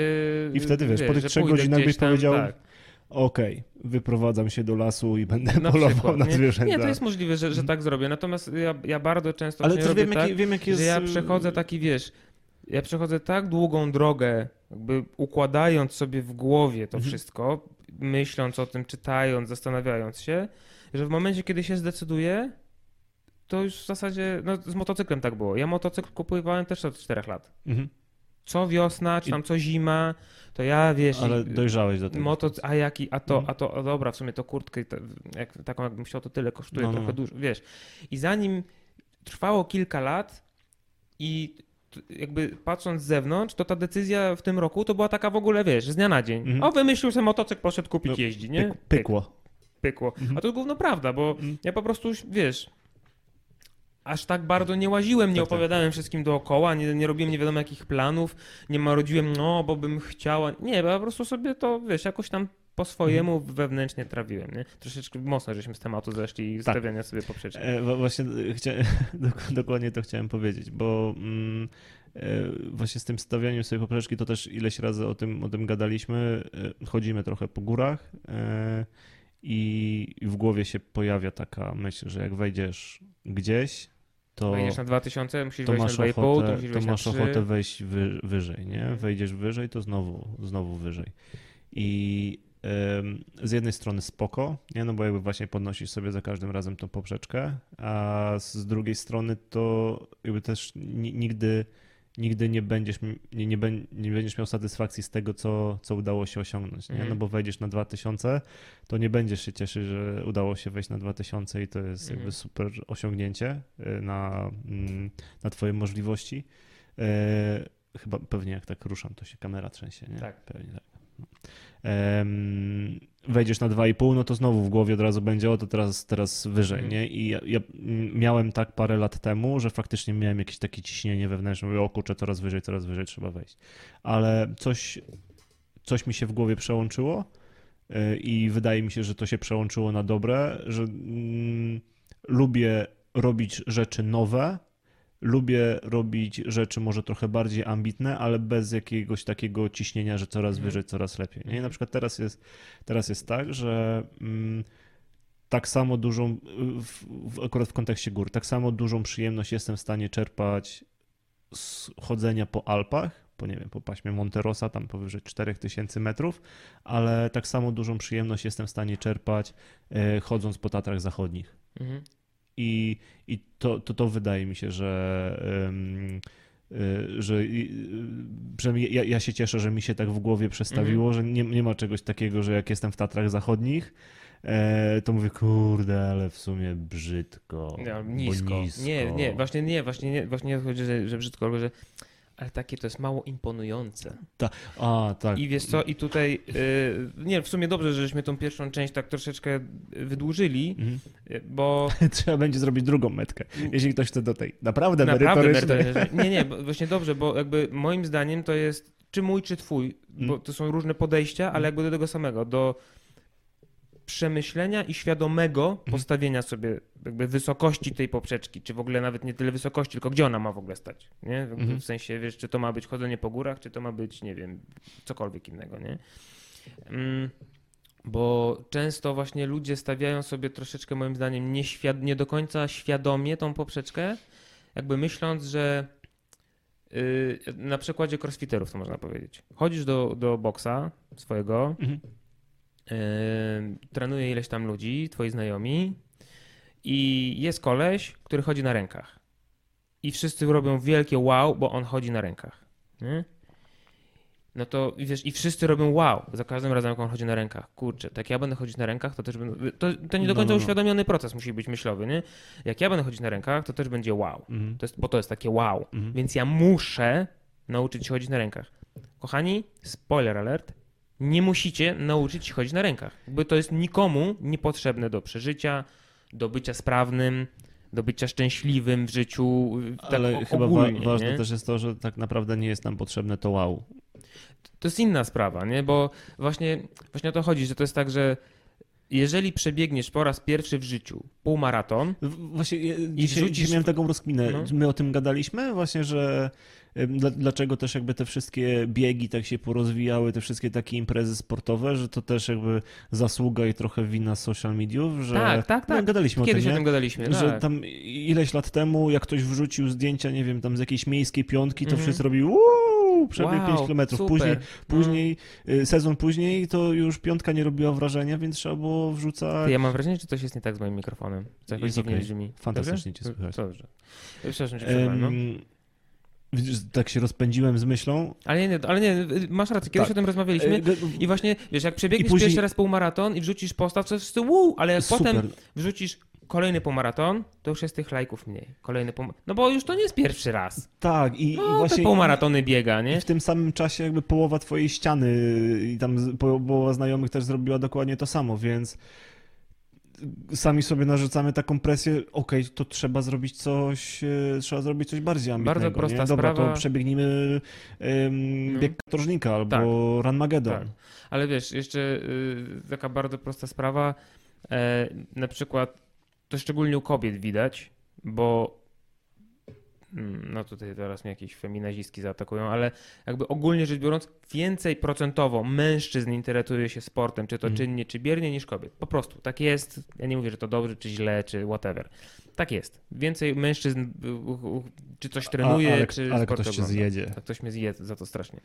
I wtedy, wiesz, po tych trzech godzinach byś tam, powiedział, tak. Okej, wyprowadzam się do lasu i będę Na polował przykład, na nie? zwierzęta. Nie, to jest możliwe, że, że tak zrobię, natomiast ja, ja bardzo często Ale robię wiem, tak, jaki, wiem, jaki jest... że ja przechodzę taki, wiesz, ja przechodzę tak długą drogę, jakby układając sobie w głowie to Mhm. wszystko, myśląc o tym, czytając, zastanawiając się, że w momencie, kiedy się zdecyduję, to już w zasadzie, no z motocyklem tak było. Ja motocykl kupowałem też od 4 lat. Mhm. Co wiosna, czy tam co zima, to ja, wiesz... Ale dojrzałeś do tego. Moto, a jaki, a to, Mhm. a to, a dobra, w sumie to kurtkę, jak, taką jakbym chciał, to tyle kosztuje, No, no, trochę no. dużo, wiesz. I zanim trwało kilka lat i jakby patrząc z zewnątrz, to ta decyzja w tym roku to była taka w ogóle, wiesz, z dnia na dzień. Mhm. O, wymyślił sobie motocykl, poszedł kupić, No, jeździ, nie? Pyk, pykło. Pykło. Mhm. A to gówno prawda, bo Mhm. ja po prostu, wiesz, aż tak bardzo nie łaziłem, nie Tak, tak. opowiadałem wszystkim dookoła, nie, nie robiłem nie wiadomo jakich planów, nie marudziłem, no, bo bym chciała. Nie, bo po prostu sobie to, wiesz, jakoś tam po swojemu Mhm. wewnętrznie trawiłem, nie? Troszeczkę mocno żeśmy z tematu zeszli i Tak. stawiania sobie poprzeczki. E, właśnie e, chcia... (laughs) dok- dokładnie to chciałem powiedzieć, bo mm, e, właśnie z tym stawianiem sobie poprzeczki to też ileś razy o tym, o tym gadaliśmy. E, chodzimy trochę po górach e, i w głowie się pojawia taka myśl, że jak wejdziesz gdzieś, to, Wejdziesz na 2000, musisz to wejść na 2,5, to musisz to wejść masz na 3. ochotę wejść wy, wyżej, nie? Wejdziesz wyżej, to znowu, znowu wyżej. I z jednej strony spoko, nie? No bo jakby właśnie podnosisz sobie za każdym razem tą poprzeczkę, a z drugiej strony to jakby też ni- nigdy, nigdy nie będziesz, nie, nie, nie będziesz miał satysfakcji z tego, co, co udało się osiągnąć, nie? Mhm. No bo wejdziesz na 2000, to nie będziesz się cieszyć, że udało się wejść na 2000 i to jest jakby Mhm. super osiągnięcie y, na, mm, na twoje możliwości. E, chyba pewnie jak tak ruszam, to się kamera trzęsie, nie? Tak. Pewnie tak. Wejdziesz na 2,5, no to znowu w głowie od razu będzie, o to teraz, teraz wyżej, Mhm. nie? I ja, ja miałem tak parę lat temu, że faktycznie miałem jakieś takie ciśnienie wewnętrzne, mówię, o kurczę, coraz wyżej, coraz wyżej trzeba wejść. Ale coś, coś mi się w głowie przełączyło y, i wydaje mi się, że to się przełączyło na dobre, że mm, lubię robić rzeczy nowe, lubię robić rzeczy może trochę bardziej ambitne, ale bez jakiegoś takiego ciśnienia, że coraz Mhm. wyżej, coraz lepiej. Nie? Na przykład teraz jest, teraz jest tak, że mm, tak samo dużą, w, w, akurat w kontekście gór, tak samo dużą przyjemność jestem w stanie czerpać z chodzenia po Alpach, po nie wiem, po paśmie Monterosa, tam powyżej 4000 metrów, ale tak samo dużą przyjemność jestem w stanie czerpać e, chodząc po Tatrach Zachodnich. Mhm. I, i to, to, to wydaje mi się, że, y, że y, przynajmniej ja, ja się cieszę, że mi się tak w głowie przestawiło, Mhm. że nie, nie ma czegoś takiego, że jak jestem w Tatrach Zachodnich, e, to mówię, kurde, ale w sumie brzydko. Nisko. nisko. Nie, nie, właśnie nie, właśnie nie, właśnie nie chodzi, że, że brzydko, ale że ale takie to jest mało imponujące. A, tak. I wiesz co, i tutaj, y, nie, w sumie dobrze, żeśmy tą pierwszą część tak troszeczkę wydłużyli, Mhm. y, bo (laughs) Trzeba będzie zrobić drugą metkę, jeśli ktoś chce do tej naprawdę, naprawdę merytorycznej. merytoryczne. (laughs) Nie, nie, bo właśnie dobrze, bo jakby moim zdaniem to jest czy mój, czy twój, bo Mm. to są różne podejścia, ale jakby do tego samego, do przemyślenia i świadomego Mhm. postawienia sobie jakby wysokości tej poprzeczki, czy w ogóle nawet nie tyle wysokości, tylko gdzie ona ma w ogóle stać, nie? Jakby Mhm. W sensie, wiesz, czy to ma być chodzenie po górach, czy to ma być, nie wiem, cokolwiek innego, nie? Mm, bo często właśnie ludzie stawiają sobie troszeczkę, moim zdaniem, nieświad- nie do końca świadomie tą poprzeczkę, jakby myśląc, że yy, na przykładzie crossfiterów to można powiedzieć. Chodzisz do, do boksa swojego, Mhm. Yy, trenuje ileś tam ludzi, twoi znajomi i jest koleś, który chodzi na rękach. I wszyscy robią wielkie wow, bo on chodzi na rękach. Nie? No to wiesz, i wszyscy robią wow za każdym razem, jak on chodzi na rękach. Kurczę, tak jak ja będę chodzić na rękach, to też będę. To, to nie do No, końca no, no. uświadomiony proces musi być myślowy, nie? Jak ja będę chodzić na rękach, to też będzie wow. Mhm. To jest, bo to jest takie wow. Mhm. Więc ja muszę nauczyć się chodzić na rękach. Kochani, spoiler alert, nie musicie nauczyć się chodzić na rękach. Jakby to jest nikomu niepotrzebne do przeżycia, do bycia sprawnym, do bycia szczęśliwym w życiu. Tak Ale chyba wa- ogólnie, ważne nie? też jest to, że tak naprawdę nie jest nam potrzebne to wow. To jest inna sprawa, nie? Bo właśnie, właśnie o to chodzi, że to jest tak, że jeżeli przebiegniesz po raz pierwszy w życiu półmaraton, Właśnie ja dzisiaj, wrzucisz- dzisiaj miałem taką rozkminę. No. My o tym gadaliśmy właśnie, że dlaczego też jakby te wszystkie biegi tak się porozwijały, te wszystkie takie imprezy sportowe, że to też jakby zasługa i trochę wina social mediów, że Tak, tak, no, tak. gadaliśmy kiedyś o tym, o tym gadaliśmy, że tak. tam ileś lat temu, jak ktoś wrzucił zdjęcia, nie wiem, tam z jakiejś miejskiej piątki, to Mhm. wszyscy uuu, przebieg Wow, 5 km. super. Później, No. później y, sezon później, to już piątka nie robiła wrażenia, więc trzeba było wrzucać. Ja mam wrażenie, że coś jest nie tak z moim mikrofonem. Co jakoś dziwnie brzmi. Fantastycznie Dobrze? cię słychać. Dobrze. Przepraszam cię, no. Tak się rozpędziłem z myślą. Ale nie, ale nie, masz rację, kiedyś Tak. o tym rozmawialiśmy. E, g- I właśnie, wiesz, jak przebiegniesz I później- pierwszy raz półmaraton i wrzucisz postaw, to wszyscy wow, ale jak Super. potem wrzucisz kolejny półmaraton, to już jest tych lajków mniej. Kolejny pół... No bo już to nie jest pierwszy raz. Tak, i, i No, te właśnie półmaratony biega, i nie? w tym samym czasie jakby połowa twojej ściany i tam połowa znajomych też zrobiła dokładnie to samo, więc sami sobie narzucamy taką presję, okej, to trzeba zrobić coś, e, trzeba zrobić coś bardziej ambitnego. Bardzo prosta nie? Dobra, sprawa. to przebiegnijmy No. bieg katorżnika albo Run Magedon. Tak. Ale wiesz, jeszcze y, taka bardzo prosta sprawa, e, na przykład to szczególnie u kobiet widać, bo no tutaj teraz mnie jakieś feminazistki zaatakują, ale jakby ogólnie rzecz biorąc, więcej procentowo mężczyzn interesuje się sportem, czy to Mhm. czynnie, czy biernie, niż kobiet. Po prostu, tak jest. Ja nie mówię, że to dobrze, czy źle, czy whatever. Tak jest. Więcej mężczyzn y, czy coś trenuje, A, ale, czy ale ktoś cię ogląda. zjedzie. Tak, ktoś mnie zje za to strasznie.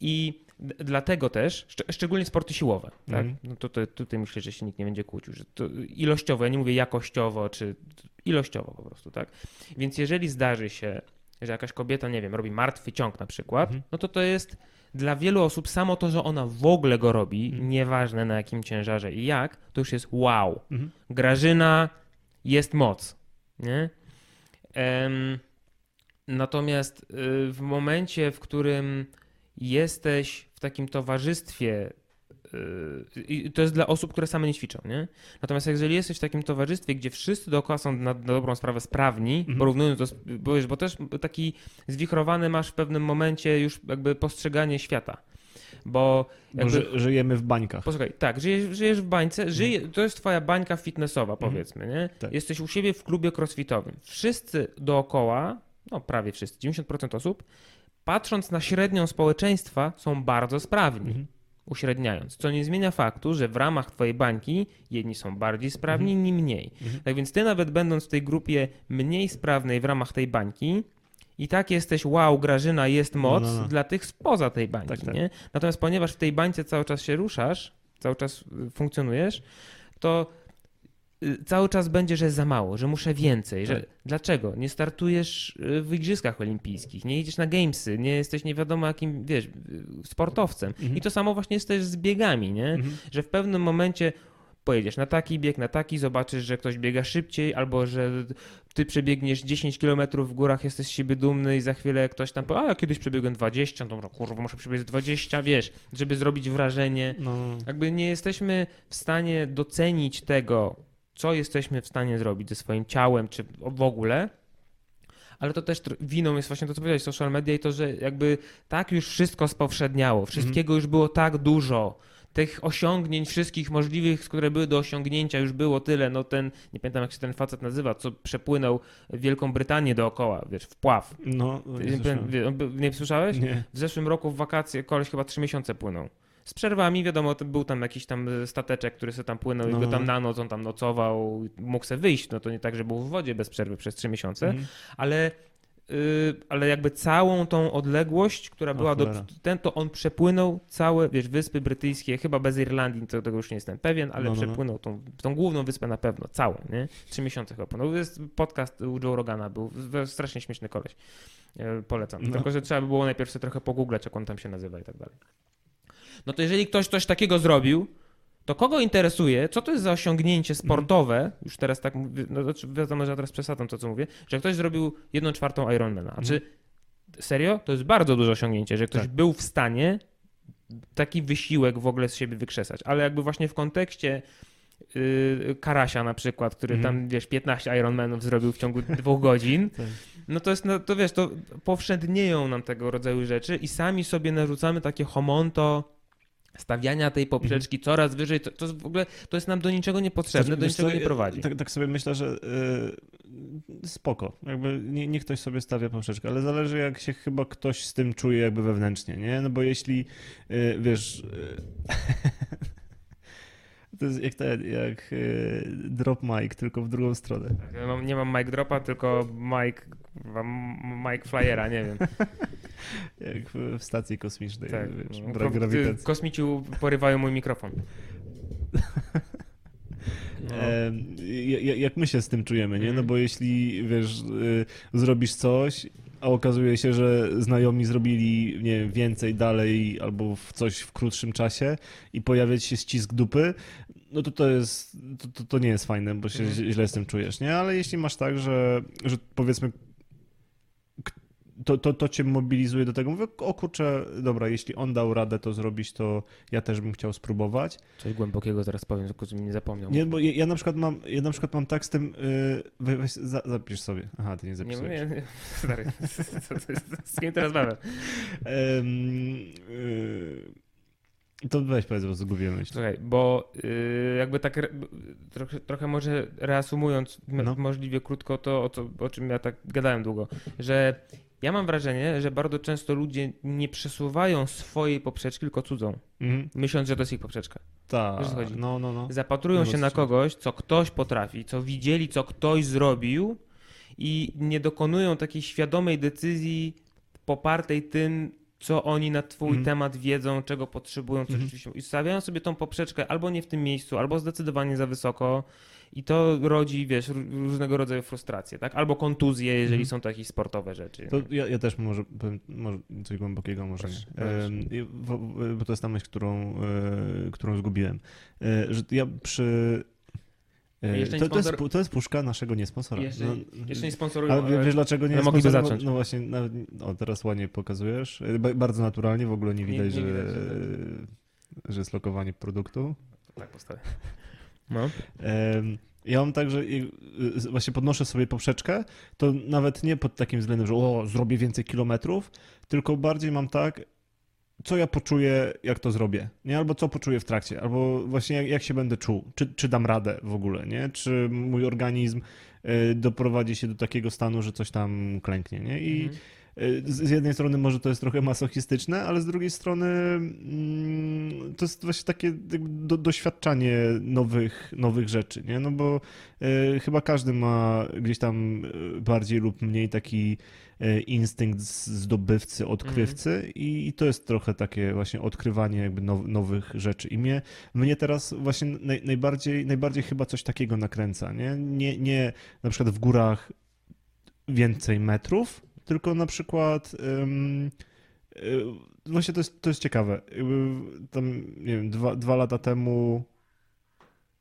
I dlatego też, szcz- szczególnie sporty siłowe, tak? Mhm. No to, to, tutaj myślę, że się nikt nie będzie kłócił. Że ilościowo, ja nie mówię jakościowo, czy ilościowo po prostu, tak? Więc jeżeli zdarzy się, że jakaś kobieta, nie wiem, robi martwy ciąg na przykład, Mhm. no to to jest dla wielu osób samo to, że ona w ogóle go robi, Mhm. nieważne na jakim ciężarze i jak, to już jest wow. Mhm. Grażyna jest moc, nie? Em, natomiast y, w momencie, w którym jesteś w takim towarzystwie, i to jest dla osób, które same nie ćwiczą, nie? Natomiast jeżeli jesteś w takim towarzystwie, gdzie wszyscy dookoła są na, na dobrą sprawę sprawni, Mhm. porównując sp- bo, wiesz, bo też taki zwichrowany masz w pewnym momencie już jakby postrzeganie świata. Bo Bo jakby, ży, żyjemy w bańkach. Posłuchaj, tak, żyjesz, żyjesz w bańce, żyje, to jest twoja bańka fitnessowa, Mhm. powiedzmy, nie? Tak. Jesteś u siebie w klubie crossfitowym. Wszyscy dookoła, no prawie wszyscy, 90% osób, patrząc na średnią społeczeństwa, są bardzo sprawni, Mhm. Uśredniając. Co nie zmienia faktu, że w ramach twojej bańki jedni są bardziej sprawni, inni mniej. Mhm. Tak więc ty nawet będąc w tej grupie mniej sprawnej w ramach tej bańki, i tak jesteś, wow, Grażyna, jest moc No, no, no. dla tych spoza tej bańki, Tak, tak. nie? Natomiast ponieważ w tej bańce cały czas się ruszasz, cały czas y, funkcjonujesz, to cały czas będzie, że za mało, że muszę więcej. Że... Tak. Dlaczego? Nie startujesz y, w Igrzyskach Olimpijskich, nie jedziesz na Gamesy, nie jesteś nie wiadomo jakim, wiesz, y, sportowcem. Mhm. I to samo właśnie jest też z biegami, nie? Mhm. że w pewnym momencie pojedziesz na taki bieg, na taki, zobaczysz, że ktoś biega szybciej, albo że ty przebiegniesz 10 km w górach, jesteś z siebie dumny i za chwilę ktoś tam powie, a ja kiedyś przebiegłem 20, dobra, kurwa, muszę przebiec 20, wiesz, żeby zrobić wrażenie. No, Jakby nie jesteśmy w stanie docenić tego, co jesteśmy w stanie zrobić ze swoim ciałem, czy w ogóle, ale to też winą jest właśnie to, co powiedziałeś, social media i to, że jakby tak już wszystko spowszedniało, wszystkiego już było tak dużo, tych osiągnięć wszystkich możliwych, które były do osiągnięcia już było tyle, no ten, nie pamiętam jak się ten facet nazywa, co przepłynął Wielką Brytanię dookoła, wiesz, wpław. no, nie, Nie, słyszałem. wie- nie słyszałeś? nie. W zeszłym roku w wakacje koleś chyba trzy miesiące płynął. Z przerwami, wiadomo, był tam jakiś tam e, stateczek, który sobie tam płynął No, i go no, tam no. na noc on tam nocował, mógł sobie wyjść, no to nie tak, że był w wodzie bez przerwy przez trzy miesiące, Mhm. ale, y, ale jakby całą tą odległość, która była do ten, to on przepłynął całe, wiesz, Wyspy Brytyjskie, chyba bez Irlandii, to tego już nie jestem pewien, ale No, no, no. przepłynął tą, tą główną wyspę na pewno, całą, nie? Trzy miesiące chyba płynął. Jest podcast u Joe Rogana był, strasznie śmieszny koleś. E, Polecam. No. Tylko, że trzeba by było najpierw sobie trochę pogooglać, jak on tam się nazywa i tak dalej. No to jeżeli ktoś coś takiego zrobił, to kogo interesuje, co to jest za osiągnięcie sportowe, już teraz tak mówię, no znaczy wiadomo, że ja teraz przesadzam to, co mówię, że ktoś zrobił jedną czwartą Ironmana. A czy serio? To jest bardzo duże osiągnięcie, że ktoś Tak. był w stanie taki wysiłek w ogóle z siebie wykrzesać, ale jakby właśnie w kontekście yy, Karasia na przykład, który Mhm. tam, wiesz, 15 Ironmanów zrobił w ciągu dwóch godzin, (laughs) Tak. no to jest, no, to wiesz, to powszednieją nam tego rodzaju rzeczy i sami sobie narzucamy takie homonto stawiania tej poprzeczki coraz wyżej, to, to w ogóle, to jest nam do niczego niepotrzebne, Znaczy, do wiesz co, niczego nie prowadzi. Tak, tak sobie myślę, że y, spoko. Jakby nie, niech ktoś sobie stawia poprzeczkę, ale zależy jak się chyba ktoś z tym czuje jakby wewnętrznie, nie? No bo jeśli y, wiesz... y, (laughs) To jest jak, ten, jak y, drop mic, tylko w drugą stronę. Ja mam, nie mam mic dropa, tylko mic, mic flyera, nie wiem. (laughs) Jak w, stacji kosmicznej, Tak, wiesz, no, brak ko- grawitacji. Kosmici porywają mój mikrofon. (laughs) No. Ja- jak my się z tym czujemy, nie? No Mhm. bo jeśli, wiesz, y, zrobisz coś, a okazuje się, że znajomi zrobili, nie wiem, więcej dalej albo w coś w krótszym czasie i pojawia się ścisk dupy, no to to jest, to, to, to nie jest fajne, bo się Mhm. źle z tym czujesz, nie? Ale jeśli masz tak, że, że powiedzmy to, to, to cię mobilizuje do tego, mówię, o kurczę, dobra, jeśli on dał radę to zrobić, to ja też bym chciał spróbować. Coś głębokiego zaraz powiem, tylko żebym nie zapomniał. Nie, bo ja, ja na przykład mam, ja na przykład mam tak z tym, yy, we, weź, za, zapisz sobie. Aha, ty nie nie, zapisujesz. nie, nie. (laughs) Stary, to jest- z kim teraz yy, To weź powiedz, bo zgubiłem myśl. Słuchaj, bo yy, jakby tak re, trochę, trochę może reasumując No. możliwie krótko to, o, co, o czym ja tak gadałem długo, że ja mam wrażenie, że bardzo często ludzie nie przesuwają swojej poprzeczki, tylko cudzą, Mhm. myśląc, że to jest ich poprzeczka. Tak, no, no, no. Zapatrują No, się na rozumiem. kogoś, co ktoś potrafi, co widzieli, co ktoś zrobił i nie dokonują takiej świadomej decyzji popartej tym, co oni na twój Mhm. temat wiedzą, czego potrzebują, co Mhm. rzeczywiście. I stawiają sobie tą poprzeczkę albo nie w tym miejscu, albo zdecydowanie za wysoko. I to rodzi, wiesz, ró- różnego rodzaju frustracje, tak? Albo kontuzje, jeżeli Mhm. są to jakieś sportowe rzeczy. To ja, ja też może powiem może coś głębokiego, może Proszę, nie. i wo- bo to jest ta myśl, którą, e, którą zgubiłem. E, Że ja przy... e, Jeszcze nie To, to, jest, sponsor- to jest puszka naszego niesponsora. Jeszcze, No, jeszcze nie sponsorują, ale wie- wiesz dlaczego nie sponsorem? zacząć. No właśnie, nawet, o teraz ładnie pokazujesz. E, ba- Bardzo naturalnie, w ogóle nie Nie- widać, nie że, widać, e, że jest lokowanie produktu. Tak postawię. No. Ja mam tak, że i- y, właśnie podnoszę sobie poprzeczkę, to nawet nie pod takim względem, że o, zrobię więcej kilometrów, tylko bardziej mam tak, co ja poczuję, jak to zrobię, nie? Albo co poczuję w trakcie, albo właśnie jak, jak się będę czuł, czy, czy dam radę w ogóle, nie? Czy mój organizm y, doprowadzi się do takiego stanu, że coś tam klęknie, nie? I Mhm. Y, z jednej strony może to jest trochę masochistyczne, ale z drugiej strony mm, to jest właśnie takie do, doświadczanie nowych, nowych rzeczy, nie? No bo y, chyba każdy ma gdzieś tam y, bardziej lub mniej taki instynkt zdobywcy, odkrywcy i, i to jest trochę takie właśnie odkrywanie jakby now, nowych rzeczy. I mnie, mnie teraz właśnie naj, najbardziej, najbardziej chyba coś takiego nakręca, nie? Nie, nie na przykład w górach więcej metrów, tylko na przykład y, właśnie to jest, to jest ciekawe. Tam, nie wiem, dwa, dwa lata temu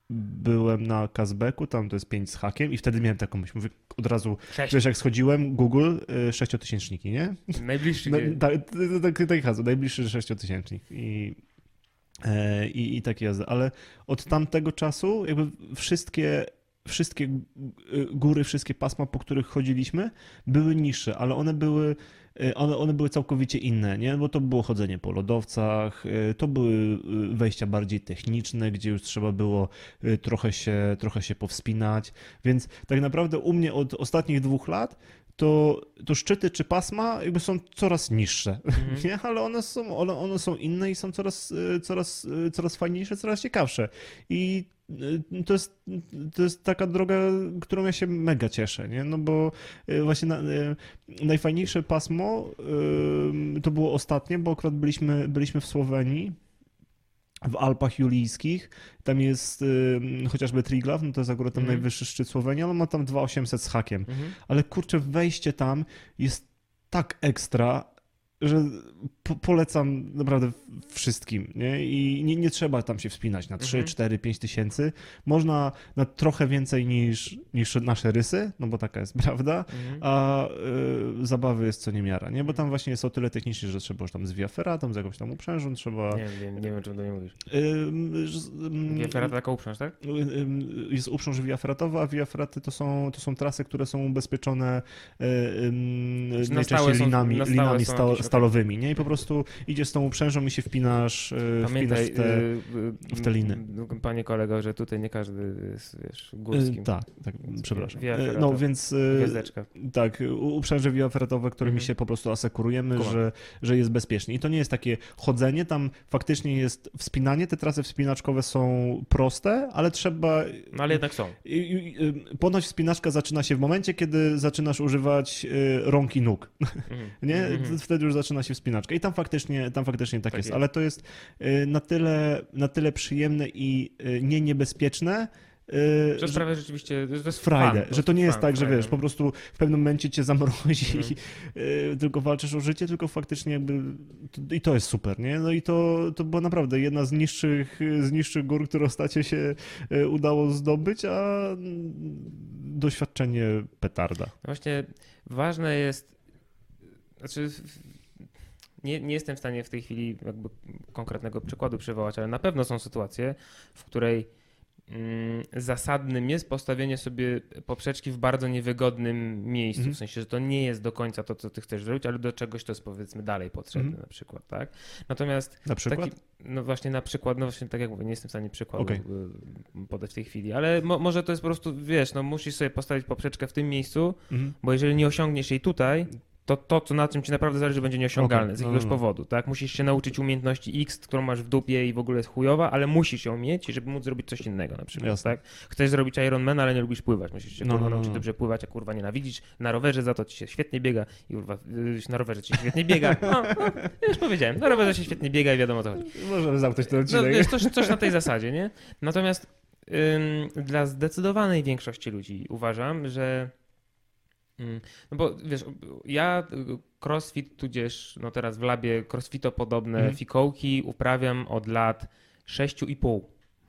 byłem na Kazbeku, tam to jest 5 z hakiem i wtedy miałem taką myśl, mówię od razu, Sześć. wiesz, jak schodziłem, Google, y, sześciotysięczniki, nie? Najbliższy. Dzień. tak, tak, tak hasło, najbliższy sześciotysięcznik i, e, i, i takie jazdy, ale od tamtego czasu jakby wszystkie, wszystkie y, góry, wszystkie pasma, po których chodziliśmy, były niższe, ale one były y, one, one były całkowicie inne, nie? Bo to było chodzenie po lodowcach, y, to były wejścia bardziej techniczne, gdzie już trzeba było trochę się, trochę się powspinać, więc tak naprawdę u mnie od ostatnich dwóch lat to, to szczyty czy pasma jakby są coraz niższe, Mhm. (laughs) nie? ale one są, one, one są inne i są coraz, y, coraz, y, coraz fajniejsze, coraz ciekawsze. I y, to jest, to jest taka droga, którą ja się mega cieszę, nie? No bo właśnie na, najfajniejsze pasmo to było ostatnie, bo akurat byliśmy, byliśmy w Słowenii, w Alpach Julijskich. Tam jest y, chociażby Triglav, no to jest akurat tam Mhm. najwyższy szczyt Słowenii, ale on ma tam 2800 z hakiem Mhm. ale kurczę, wejście tam jest tak ekstra, że po polecam naprawdę wszystkim, nie? I nie, nie trzeba tam się wspinać na 3, Mhm. 4, 5 tysięcy. Można na trochę więcej niż, niż nasze rysy, no bo taka jest (laughs) prawda, Mhm. a y, zabawy jest co niemiara, nie? Bo tam właśnie jest o tyle technicznie, że trzeba już tam z via ferratą, z jakąś tam uprzężą, trzeba... Nie, nie, nie wiem, czym do mnie mówisz. Ym, z- ym, Nie, Ferrata taka uprząż, tak? Jest uprząż via ferratowa, a via ferraty to są, to są trasy, które są ubezpieczone y, na najczęściej linami, linami sta, stalowymi, nie? I po prostu idziesz z tą uprzężą i się wpinasz, y, Pamiętaj, wpinasz w te... y, w te liny. Panie kolego, że tutaj nie każdy jest, wiesz, górskim. Tak, tak, Więc przepraszam. No więc Gwiazdeczka. tak, uprzęże via ferratowe, którymi Mhm. się po prostu asekurujemy, że, że jest bezpiecznie. I to nie jest takie chodzenie, tam faktycznie jest wspinanie, te trasy wspinaczkowe są proste, ale trzeba No ale jednak są. Y, Ponoć wspinaczka zaczyna się w momencie, kiedy zaczynasz używać y, rąk i nóg, Mhm. (laughs) nie? Mhm. Wtedy już zaczyna się wspinaczka i tam faktycznie, tam faktycznie tak, Tak jest, jest. ale to jest y, na tyle, na tyle przyjemne i y, nie niebezpieczne, y, To że- sprawia rzeczywiście, że to jest fan, że to nie jest tak, że wiesz, po prostu w pewnym momencie cię zamrozi Mhm. i (laughs) y, tylko walczysz o życie, tylko faktycznie jakby i to jest super, nie? No i to, to była naprawdę jedna z niższych, z niższych gór, które ostatnio się y, udało zdobyć, a mm, doświadczenie petarda. No Właśnie ważne jest, znaczy nie, nie jestem w stanie w tej chwili jakby konkretnego przykładu przywołać, ale na pewno są sytuacje, w której mm, zasadnym jest postawienie sobie poprzeczki w bardzo niewygodnym miejscu, Mhm. w sensie, że to nie jest do końca to, co ty chcesz zrobić, ale do czegoś to jest powiedzmy dalej potrzebne Mhm. na przykład, tak? Natomiast Na przykład? Taki, no właśnie na przykład, no właśnie tak jak mówię, nie jestem w stanie przykładu Okej. y, podać w tej chwili, ale mo, może to jest po prostu, wiesz, no musisz sobie postawić poprzeczkę w tym miejscu, Mhm. bo jeżeli nie osiągniesz jej tutaj, to to, co na czym ci naprawdę zależy, będzie nieosiągalne Okej, z no, jakiegoś no, no. powodu, tak? Musisz się nauczyć umiejętności X, którą masz w dupie i w ogóle jest chujowa, ale musisz ją mieć, żeby móc zrobić coś innego na przykład, Jasne. tak? Chcesz zrobić Ironman, ale nie lubisz pływać, musisz się No, kurwa no, no, nauczyć no. dobrze pływać, a kurwa nienawidzisz, na rowerze za to ci się świetnie biega i kurwa, y, na rowerze ci się świetnie biega, no, no, już powiedziałem, na rowerze się świetnie biega i wiadomo o co chodzi. Możemy zamknąć ten No, odcinek. wiesz, coś, coś na tej zasadzie, nie? Natomiast ym, dla zdecydowanej większości ludzi uważam, że. Ym, no bo wiesz, ja crossfit, tudzież no teraz w labie crossfito-podobne Mhm. fikołki uprawiam od lat 6,5.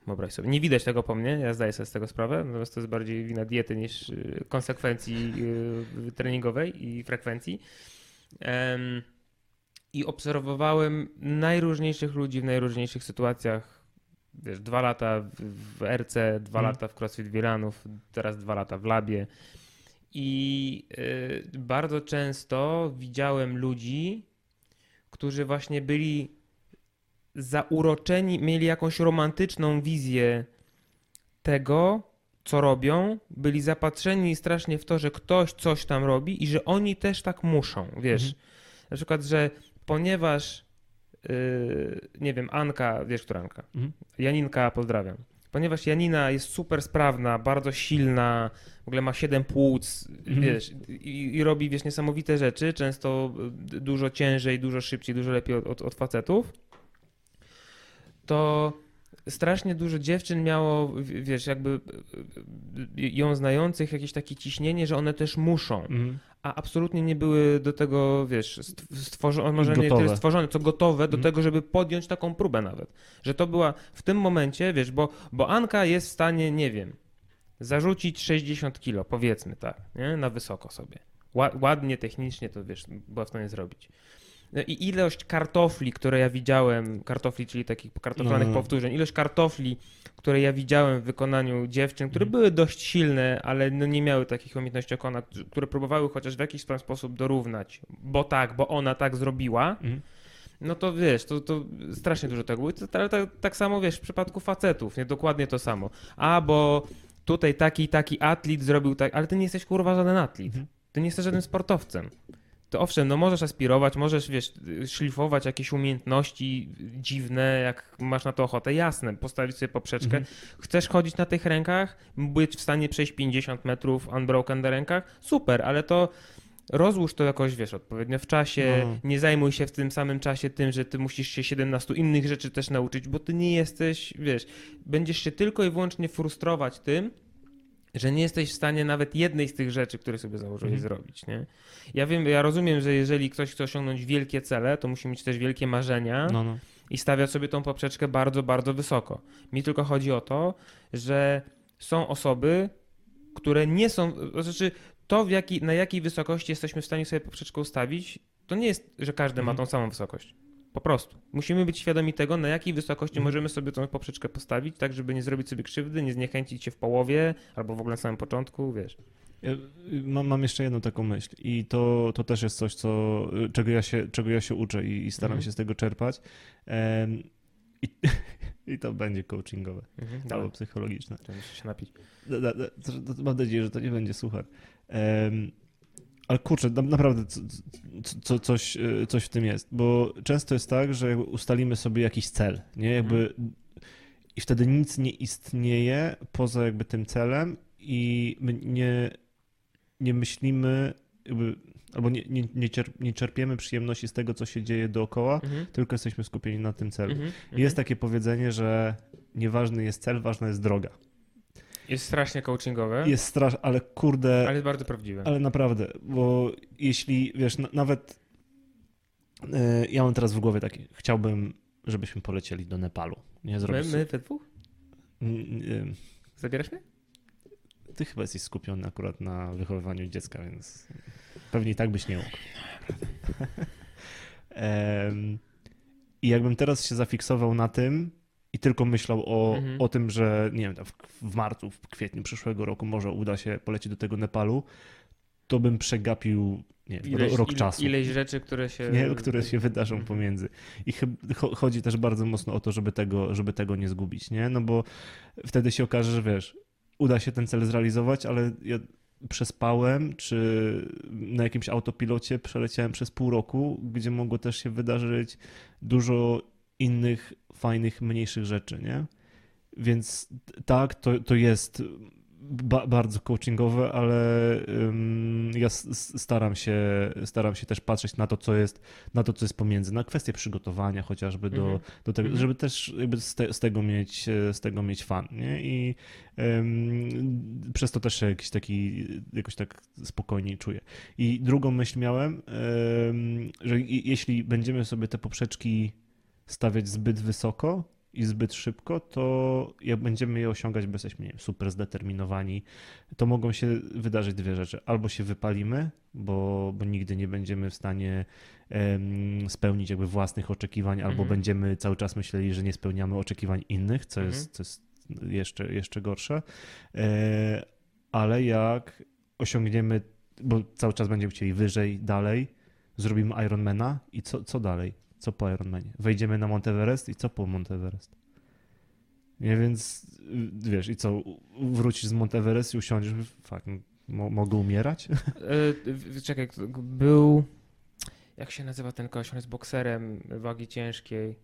Wyobraź sobie. Nie widać tego po mnie, ja zdaję sobie z tego sprawę, natomiast to jest bardziej wina diety niż y, konsekwencji y, treningowej i frekwencji. I obserwowałem najróżniejszych ludzi w najróżniejszych sytuacjach. Wiesz, dwa lata w, w RC, dwa Mhm. lata w CrossFit Wielanów, teraz dwa lata w labie. I y, bardzo często widziałem ludzi, którzy właśnie byli zauroczeni, mieli jakąś romantyczną wizję tego, co robią, byli zapatrzeni strasznie w to, że ktoś coś tam robi i że oni też tak muszą, wiesz. Mhm. Na przykład, że ponieważ, yy, nie wiem, Anka, wiesz, która Anka? Mhm. Janinka, pozdrawiam. Ponieważ Janina jest super sprawna, bardzo silna, w ogóle ma 7 płuc, Mhm. wiesz, i, i robi, wiesz, niesamowite rzeczy, często y, dużo ciężej, dużo szybciej, dużo lepiej od, od, od facetów, to strasznie dużo dziewczyn miało, wiesz, jakby y, y, ją znających jakieś takie ciśnienie, że one też muszą Mhm. A absolutnie nie były do tego, wiesz, stw- stworzone, może nie Gotowe. tyle stworzone, co gotowe do Mhm. tego, żeby podjąć taką próbę nawet. Że to była w tym momencie, wiesz, bo, bo Anka jest w stanie, nie wiem, zarzucić 60 kilo, powiedzmy tak, nie? na wysoko sobie. Ła- Ładnie, technicznie to, wiesz, była w stanie zrobić. No i ilość kartofli, które ja widziałem, kartofli, czyli takich kartoflanych No, no. powtórzeń, ilość kartofli, które ja widziałem w wykonaniu dziewczyn, które Mhm. były dość silne, ale no nie miały takich umiejętności okona, które próbowały chociaż w jakiś tam sposób dorównać, bo tak, bo ona tak zrobiła, Mhm. no to wiesz, to, to strasznie dużo tego było. Ale tak, tak samo wiesz, w przypadku facetów, nie dokładnie to samo. A, bo tutaj taki taki atlet zrobił tak, ale ty nie jesteś kurwa żaden atlet. Mhm. Ty nie jesteś żadnym sportowcem. To owszem, no możesz aspirować, możesz, wiesz, szlifować jakieś umiejętności dziwne, jak masz na to ochotę, jasne, postawić sobie poprzeczkę. Mhm. Chcesz chodzić na tych rękach, być w stanie przejść 50 metrów unbroken na rękach? Super, ale to rozłóż to jakoś, wiesz, odpowiednio w czasie, No. nie zajmuj się w tym samym czasie tym, że ty musisz się 17 innych rzeczy też nauczyć, bo ty nie jesteś, wiesz, będziesz się tylko i wyłącznie frustrować tym, że nie jesteś w stanie nawet jednej z tych rzeczy, które sobie założyłeś Mhm. zrobić, nie? Ja wiem, ja rozumiem, że jeżeli ktoś chce osiągnąć wielkie cele, to musi mieć też wielkie marzenia No, no. i stawia sobie tą poprzeczkę bardzo, bardzo wysoko. Mi tylko chodzi o to, że są osoby, które nie są, to znaczy to w jaki, na jakiej wysokości jesteśmy w stanie sobie poprzeczkę ustawić, to nie jest, że każdy ma Mhm. tą samą wysokość. Po prostu. Musimy być świadomi tego, na jakiej wysokości Mhm. możemy sobie tą poprzeczkę postawić, tak żeby nie zrobić sobie krzywdy, nie zniechęcić się w połowie, albo w ogóle na samym początku, wiesz. Ja, y, mam, mam jeszcze jedną taką myśl i to, to też jest coś, co, y, czego, ja się, czego ja się uczę i, i staram Mhm. się z tego czerpać. Em, i, (laughs) I to będzie coachingowe Mhm, albo Dobra, psychologiczne. muszę się napić. Da- da- da- Mam nadzieję, że to nie będzie suchar. Em, ale kurczę, na, naprawdę co, co, co, coś, y, coś w tym jest, bo często jest tak, że ustalimy sobie jakiś cel, nie? Jakby i wtedy nic nie istnieje poza jakby tym celem i my nie, nie myślimy jakby, albo nie, nie, nie, nie czerpiemy przyjemności z tego, co się dzieje dookoła, Mhm, tylko jesteśmy skupieni na tym celu. mhm, mhm. Jest takie powiedzenie, że nieważny jest cel, ważna jest droga. Jest strasznie coachingowe, Jest straszne, ale kurde, ale jest bardzo prawdziwe. ale naprawdę, bo jeśli, wiesz, na, nawet e, ja mam teraz w głowie taki, chciałbym, żebyśmy polecieli do Nepalu. Nie My, zrobić. my we dwóch? Mm, Zabierasz mnie? Ty chyba jesteś skupiony akurat na wychowywaniu dziecka, więc pewnie i tak byś nie mógł. (laughs) I jakbym teraz się zafiksował na tym i tylko myślał o, Mhm. o tym, że nie wiem, w, w marcu, w kwietniu przyszłego roku może uda się polecieć do tego Nepalu, to bym przegapił nie Ileś, ro- rok ile- czasu. Ileś rzeczy, które się... Nie, które się wydarzą Mhm. pomiędzy. I chodzi też bardzo mocno o to, żeby tego, żeby tego nie zgubić, nie? No bo wtedy się okaże, że wiesz, uda się ten cel zrealizować, ale ja przespałem, czy na jakimś autopilocie przeleciałem przez pół roku, gdzie mogło też się wydarzyć dużo innych fajnych, mniejszych rzeczy, nie? Więc tak, to, to jest ba bardzo coachingowe, ale ym, ja staram się, staram się też patrzeć na to, co jest, na to, co jest pomiędzy, na kwestie przygotowania chociażby do, Mhm. do tego, Mhm. żeby też jakby z, te, z tego mieć, z tego mieć fan, nie? I ym, przez to też się jakiś taki, jakoś tak spokojniej czuję. I drugą myśl miałem, ym, że jeśli będziemy sobie te poprzeczki stawiać zbyt wysoko i zbyt szybko, to jak będziemy je osiągać, bo jesteśmy nie wiem, super zdeterminowani, to mogą się wydarzyć dwie rzeczy. Albo się wypalimy, bo, bo nigdy nie będziemy w stanie spełnić jakby własnych oczekiwań, albo Mhm. będziemy cały czas myśleli, że nie spełniamy oczekiwań innych, co, Mhm. jest, co jest jeszcze, jeszcze gorsze. E, ale jak osiągniemy, bo cały czas będziemy chcieli wyżej, dalej, zrobimy Ironmana i co, co dalej? Co po Ironmanie? Wejdziemy na Monteverest i co po Monteverest? Nie, więc y, wiesz, i co, wrócisz z Monteverest i usiądziesz, fakt, mo, mogę umierać? E, (laughs) Czekaj, był... Jak się nazywa ten koleś? On jest bokserem wagi ciężkiej.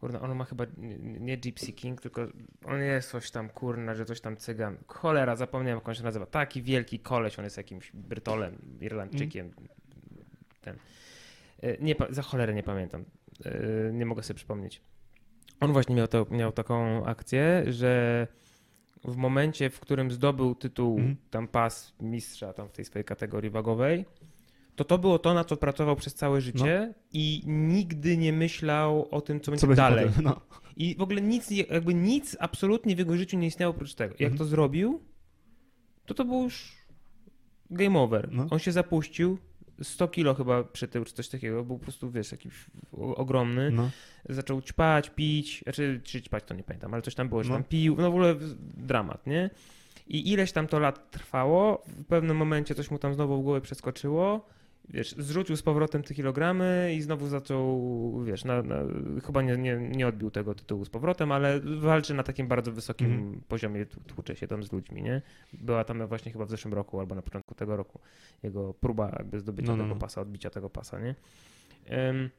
Kurna, on ma chyba nie, Gypsy King, tylko on jest coś tam, kurna, że coś tam cygan. Cholera, zapomniałem jak on się nazywa. Taki wielki koleś, on jest jakimś Brytolem, Irlandczykiem. Ten. E, Nie, za cholerę nie pamiętam. E, Nie mogę sobie przypomnieć. On właśnie miał, to, miał taką akcję, że w momencie, w którym zdobył tytuł, Mhm. tam pas mistrza tam w tej swojej kategorii wagowej, to to było to, na co pracował przez całe życie i nigdy nie myślał o tym, co będzie Co będzie dalej. potem? No. I w ogóle nic, jakby nic absolutnie w jego życiu nie istniało oprócz tego. Jak Mhm. to zrobił, to to był już game over. No. On się zapuścił, 100 kilo chyba przytył, czy coś takiego, był po prostu, wiesz, jakiś ogromny. No. Zaczął ćpać, pić, znaczy, czy ćpać to nie pamiętam, ale coś tam było, że No. tam pił, no w ogóle dramat, nie? I ileś tam to lat trwało, w pewnym momencie coś mu tam znowu w głowie przeskoczyło, wiesz, zrzucił z powrotem te kilogramy i znowu zaczął, wiesz, na, na, chyba nie, nie, nie odbił tego tytułu z powrotem, ale walczy na takim bardzo wysokim Mhm. poziomie, tł- tłucze się tam z ludźmi, nie? Była tam właśnie chyba w zeszłym roku albo na początku tego roku jego próba jakby zdobycia No, no, tego no. pasa, odbicia tego pasa, nie? Ym,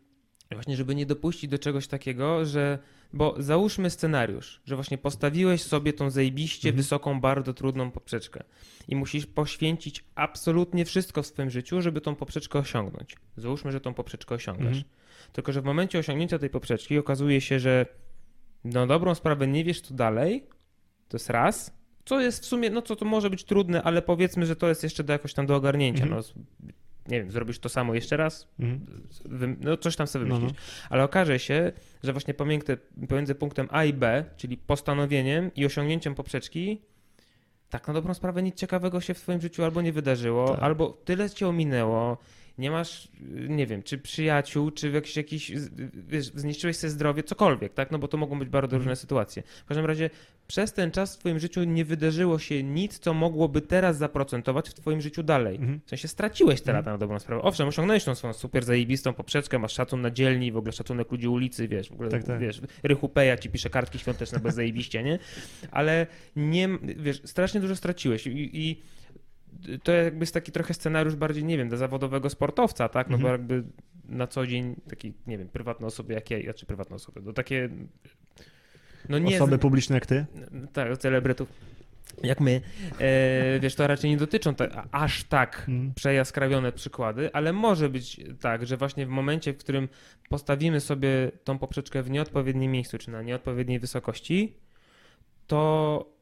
Właśnie, żeby nie dopuścić do czegoś takiego, że. Bo załóżmy scenariusz, że właśnie postawiłeś sobie tą zajebiście Mhm. wysoką, bardzo trudną poprzeczkę i musisz poświęcić absolutnie wszystko w swoim życiu, żeby tą poprzeczkę osiągnąć. Załóżmy, że tą poprzeczkę osiągasz. Mhm. Tylko, że w momencie osiągnięcia tej poprzeczki okazuje się, że na dobrą sprawę nie wiesz co dalej, to jest raz, co jest w sumie, no co to może być trudne, ale powiedzmy, że to jest jeszcze do jakoś tam do ogarnięcia. Mhm. No, nie wiem, zrobisz to samo jeszcze raz, Mhm. no coś tam sobie No, wymyślić. no. Ale okaże się, że właśnie pomiędzy, pomiędzy punktem A i B, czyli postanowieniem i osiągnięciem poprzeczki, tak na dobrą sprawę nic ciekawego się w twoim życiu albo nie wydarzyło, Tak. albo tyle cię ominęło, nie masz, nie wiem, czy przyjaciół, czy w jakiś, jakiś wiesz, zniszczyłeś sobie zdrowie, cokolwiek, tak? No bo to mogą być bardzo Mhm. różne sytuacje. W każdym razie przez ten czas w twoim życiu nie wydarzyło się nic, co mogłoby teraz zaprocentować w twoim życiu dalej. Mhm. W sensie straciłeś te Mhm. lata na dobrą sprawę. Owszem, osiągnąłeś tą swoją super zajebistą poprzeczkę, masz szacun na dzielni, w ogóle szacunek ludzi ulicy, wiesz, w ogóle, Tak, tak. wiesz, Rychu Peja ci pisze kartki świąteczne bez zajebiście, nie? Ale nie, wiesz, strasznie dużo straciłeś i, i to jakby jest taki trochę scenariusz bardziej, nie wiem, dla zawodowego sportowca, tak? No bo Mhm. jakby na co dzień taki, nie wiem, prywatne osoby jak ja, czy prywatne osoby, no takie no nie Osoby publiczne jak ty? tak, celebrytów jak my, e, wiesz, to raczej nie dotyczą ta, aż tak Mhm. przejaskrawione przykłady, ale może być tak, że właśnie w momencie, w którym postawimy sobie tą poprzeczkę w nieodpowiednim miejscu, czy na nieodpowiedniej wysokości, to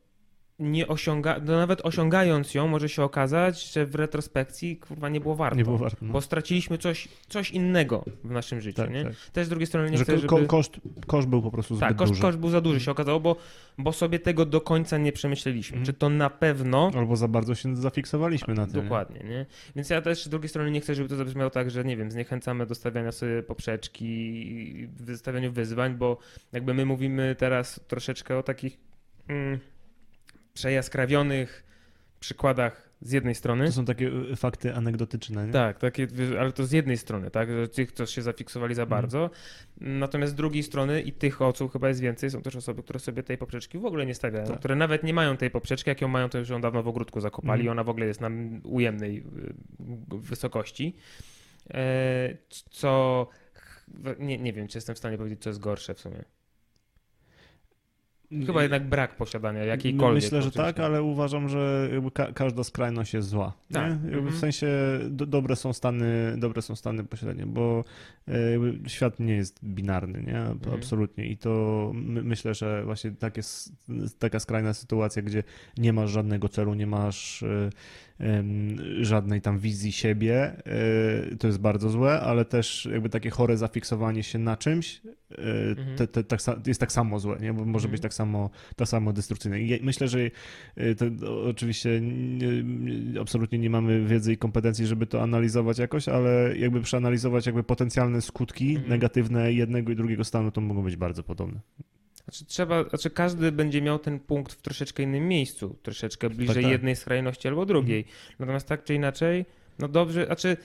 nie osiąga, no nawet osiągając ją, może się okazać, że w retrospekcji kurwa nie było warto. Nie było warto. No. Bo straciliśmy coś, coś innego w naszym życiu, tak, nie? tak. Też z drugiej strony nie Że chcę, żeby... koszt, koszt był po prostu zbyt Tak, koszt, duży. koszt był za duży się okazało, bo, bo sobie tego do końca nie przemyśleliśmy. Mhm. Czy to na pewno... Albo za bardzo się zafiksowaliśmy na tym. nie? Dokładnie, nie? Więc ja też z drugiej strony nie chcę, żeby to zabrzmiało tak, że nie wiem, zniechęcamy do stawiania sobie poprzeczki i wystawianiu wyzwań, bo jakby my mówimy teraz troszeczkę o takich mm, przejaskrawionych przykładach z jednej strony. To są takie y, fakty anegdotyczne, nie? Tak, takie, ale to z jednej strony, tak, że tych, co się zafiksowali za Mhm. bardzo. Natomiast z drugiej strony, i tych osób chyba jest więcej, są też osoby, które sobie tej poprzeczki w ogóle nie stawiają, Tak. które nawet nie mają tej poprzeczki, jak ją mają, to już ją dawno w ogródku zakopali, Mhm. ona w ogóle jest na ujemnej y, wysokości. E, co nie, nie wiem, czy jestem w stanie powiedzieć, co jest gorsze w sumie. Chyba jednak brak posiadania jakiejkolwiek. Myślę, że tak, ale uważam, że ka- każda skrajność jest zła. Tak. Jakby Mhm. W sensie do, dobre są stany, dobre są stany posiadania, bo e, świat nie jest binarny, nie? Mhm. Absolutnie. I to my, myślę, że właśnie tak jest, taka skrajna sytuacja, gdzie nie masz żadnego celu, nie masz e, żadnej tam wizji siebie, e, to jest bardzo złe, ale też jakby takie chore zafiksowanie się na czymś. Te, te, tak, jest tak samo złe, nie? bo może Mhm. być tak samo, tak samo destrukcyjne. I myślę, że e, to, oczywiście nie, nie- absolutnie nie mamy wiedzy i kompetencji, żeby to analizować jakoś, ale jakby przeanalizować jakby potencjalne skutki Mhm. negatywne jednego i drugiego stanu, to mogą być bardzo podobne. Znaczy, trzeba, znaczy każdy będzie miał ten punkt w troszeczkę innym miejscu, troszeczkę bliżej tak. jednej skrajności albo drugiej. Natomiast tak czy inaczej, no dobrze, znaczy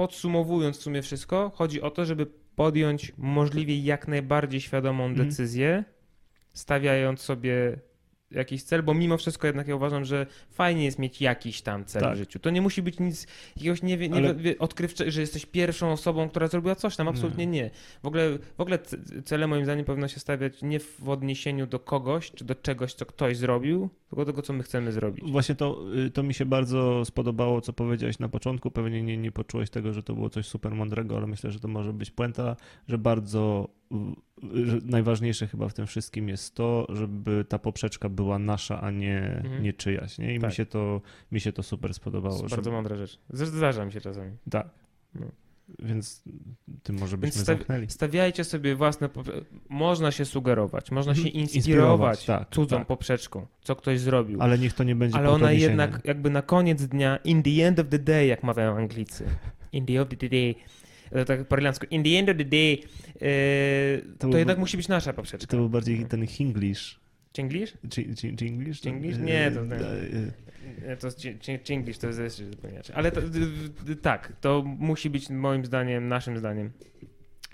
podsumowując w sumie wszystko, chodzi o to, żeby podjąć możliwie jak najbardziej świadomą Mhm. decyzję, stawiając sobie jakiś cel, bo mimo wszystko jednak ja uważam, że fajnie jest mieć jakiś tam cel Tak. w życiu. To nie musi być nic jakiegoś nie, nie, Ale- wie- odkrywcze, że jesteś pierwszą osobą, która zrobiła coś tam. Absolutnie nie. W ogóle, w ogóle cele moim zdaniem powinno się stawiać nie w odniesieniu do kogoś, czy do czegoś, co ktoś zrobił, tylko do tego, co my chcemy zrobić. Właśnie to, y, to mi się bardzo spodobało, co powiedziałeś na początku. Pewnie nie, nie poczułeś tego, że to było coś super mądrego, ale myślę, że to może być puenta, że bardzo najważniejsze chyba w tym wszystkim jest to, żeby ta poprzeczka była nasza, a nie, Mhm. nie czyjaś. Nie? I Tak. mi, się to, mi się to super To spodobało. jest że- bardzo mądra rzecz. Zdarza mi się czasami. Tak. No. Więc tym może Więc byśmy stawi- zamknęli. Stawiajcie sobie własne. Można się sugerować, można się Mhm. inspirować Inspirować, tak, cudzą tak. poprzeczką, co ktoś zrobił. Ale niech to nie będzie Ale to ona jednak jakby na koniec dnia, in the end of the day, jak mawiają Anglicy. In the end of the day. E, Tak po irlandzku. In the end of the day. e, to, był- jednak musi być nasza poprzeczka. To był bardziej ten Hinglish. Chinglish? English? Chinglish? Y, Nie, to y, y, Nie, To jest Chi- Chi- Chinglish, to jest zupełnie inaczej. Ale to, tak, to musi być moim zdaniem, naszym zdaniem,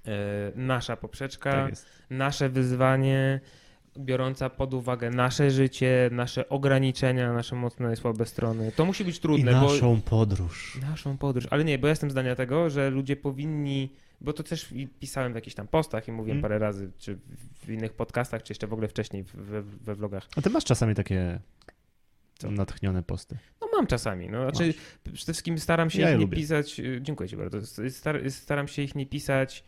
e, nasza poprzeczka. Tak nasze wyzwanie, biorąca pod uwagę nasze życie, nasze ograniczenia, nasze mocne i słabe strony. To musi być I trudne, naszą podróż. bo naszą podróż. Ale nie, bo ja jestem zdania tego, że ludzie powinni, bo to też i pisałem w jakichś tam postach i mówiłem Mm. parę razy, czy w innych podcastach, czy jeszcze w ogóle wcześniej we, we vlogach. A ty masz czasami takie Co? natchnione posty. No mam czasami, no znaczy przede wszystkim staram się Ja ich nie lubię. pisać, y, dziękuję ci bardzo, Star, staram się ich nie pisać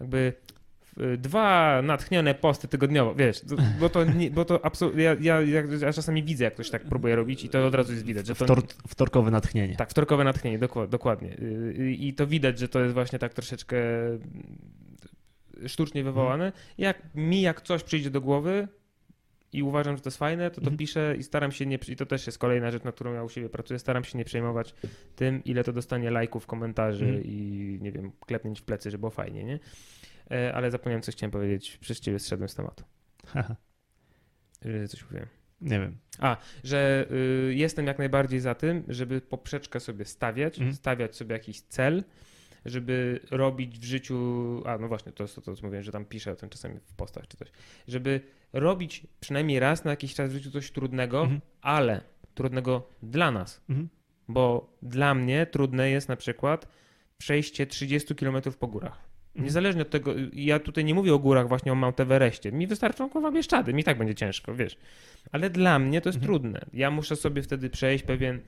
jakby dwa natchnione posty tygodniowo, wiesz, bo to, nie, bo to absolutnie, ja, ja, ja, czasami widzę, jak ktoś tak próbuje robić i to od razu jest widać, że to... Wtor, wtorkowe natchnienie. Tak, wtorkowe natchnienie, dokła- dokładnie. Y, I to widać, że to jest właśnie tak troszeczkę sztucznie wywołane. Jak mi jak coś przyjdzie do głowy i uważam, że to jest fajne, to to Mhm. piszę i staram się nie, i to też jest kolejna rzecz, nad którą ja u siebie pracuję, staram się nie przejmować tym, ile to dostanie lajków, komentarzy Mhm. i nie wiem, klepnięć w plecy, że było fajnie, nie? E, Ale zapomniałem, coś chciałem powiedzieć, przez ciebie zszedłem z tematu. Haha, Y, Coś mówiłem. nie wiem. że y, jestem jak najbardziej za tym, żeby poprzeczkę sobie stawiać, Mhm. stawiać sobie jakiś cel, żeby robić w życiu, a no właśnie, to jest to, co mówiłem, że tam piszę o tym czasami w postach czy coś, żeby robić przynajmniej raz na jakiś czas w życiu coś trudnego, Mhm. ale trudnego dla nas, Mhm. bo dla mnie trudne jest na przykład przejście 30 km po górach. Mhm. Niezależnie od tego, ja tutaj nie mówię o górach właśnie o Mount Everestie. Mi wystarczą kurwa Bieszczady, mi tak będzie ciężko, wiesz. Ale dla mnie to jest Mhm. trudne. Ja muszę sobie wtedy przejść pewien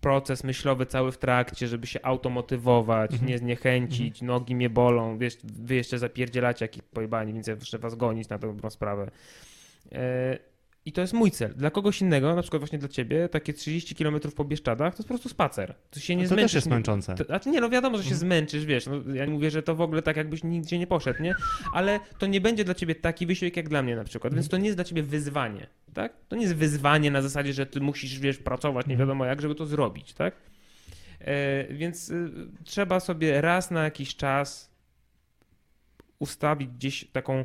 proces myślowy cały w trakcie, żeby się automotywować, Mhm. nie zniechęcić, nogi mnie bolą, wiesz, wy jeszcze zapierdzielacie jak pojebani, więc ja muszę was gonić na tą dobrą sprawę. E, I to jest mój cel. Dla kogoś innego, na przykład właśnie dla ciebie, takie 30 km po Bieszczadach to jest po prostu spacer. To się nie to zmęczysz. też jest nie- męczące. to, znaczy nie, no wiadomo, że się zmęczysz, wiesz, no, ja nie mówię, że to w ogóle tak jakbyś nigdzie nie poszedł, nie? Ale to nie będzie dla ciebie taki wysiłek jak dla mnie na przykład, więc to nie jest dla ciebie wyzwanie, tak? To nie jest wyzwanie na zasadzie, że ty musisz, wiesz, pracować nie wiadomo jak, żeby to zrobić, tak? E, więc y, trzeba sobie raz na jakiś czas ustawić gdzieś taką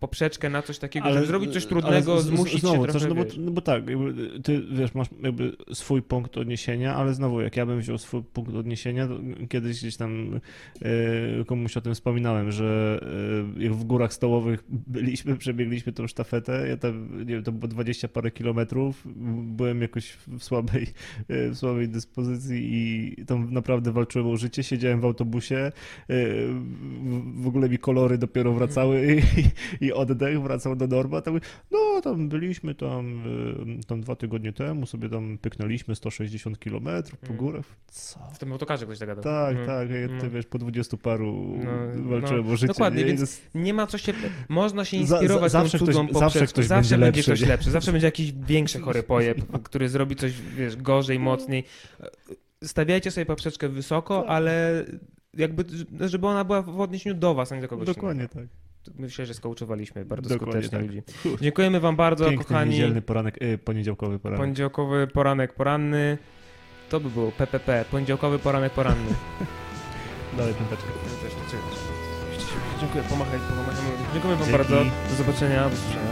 poprzeczkę na coś takiego, żeby zrobić coś trudnego, ale z- zmusić znowu, się trochę, no, bo, no bo tak, jakby ty wiesz, masz jakby swój punkt odniesienia, ale znowu, jak ja bym wziął swój punkt odniesienia, to kiedyś gdzieś tam e, komuś o tym wspominałem, że e, jak w górach stołowych byliśmy, (laughs) przebiegliśmy tą sztafetę, ja tam, nie wiem, to było 20 parę kilometrów, byłem jakoś w słabej, e, w słabej dyspozycji i tam naprawdę walczyłem o życie, siedziałem w autobusie, w- w ogóle mi kolory dopiero wracały i, i oddech wracał do normy, a tam no tam byliśmy tam, y, tam dwa tygodnie temu, sobie tam pyknęliśmy 160 km po Mm. górach. Co? W tym autokarze ktoś tak gadał. Tak, Mm. tak, ty no. wiesz, po 20 paru No, walczyłem no, o życie. dokładnie, nie? Więc Nie ma co się. Można się Za- za- inspirować zawsze tą cudzą zawsze ktoś zawsze będzie lepszy, ktoś lepszy. Zawsze będzie jakiś większy (laughs) chory pojeb, który zrobi coś, wiesz, gorzej, mocniej. Stawiajcie sobie poprzeczkę wysoko, Tak. ale jakby, żeby ona była w odniesieniu do was, a nie do kogoś Dokładnie innego. tak. Myślę, że skouczowaliśmy bardzo Dokładnie skutecznie tak. ludzi. Dziękujemy wam bardzo, Piękny, kochani. niedzielny poranek, y, poniedziałkowy poranek. Poniedziałkowy poranek poranny. To by było PPP, poniedziałkowy poranek poranny. (laughs) Dalej piąteczkę. Dziękuję, pomachaj, pomachamy. Dziękuję wam Dzięki. bardzo. Do zobaczenia, do usłyszenia.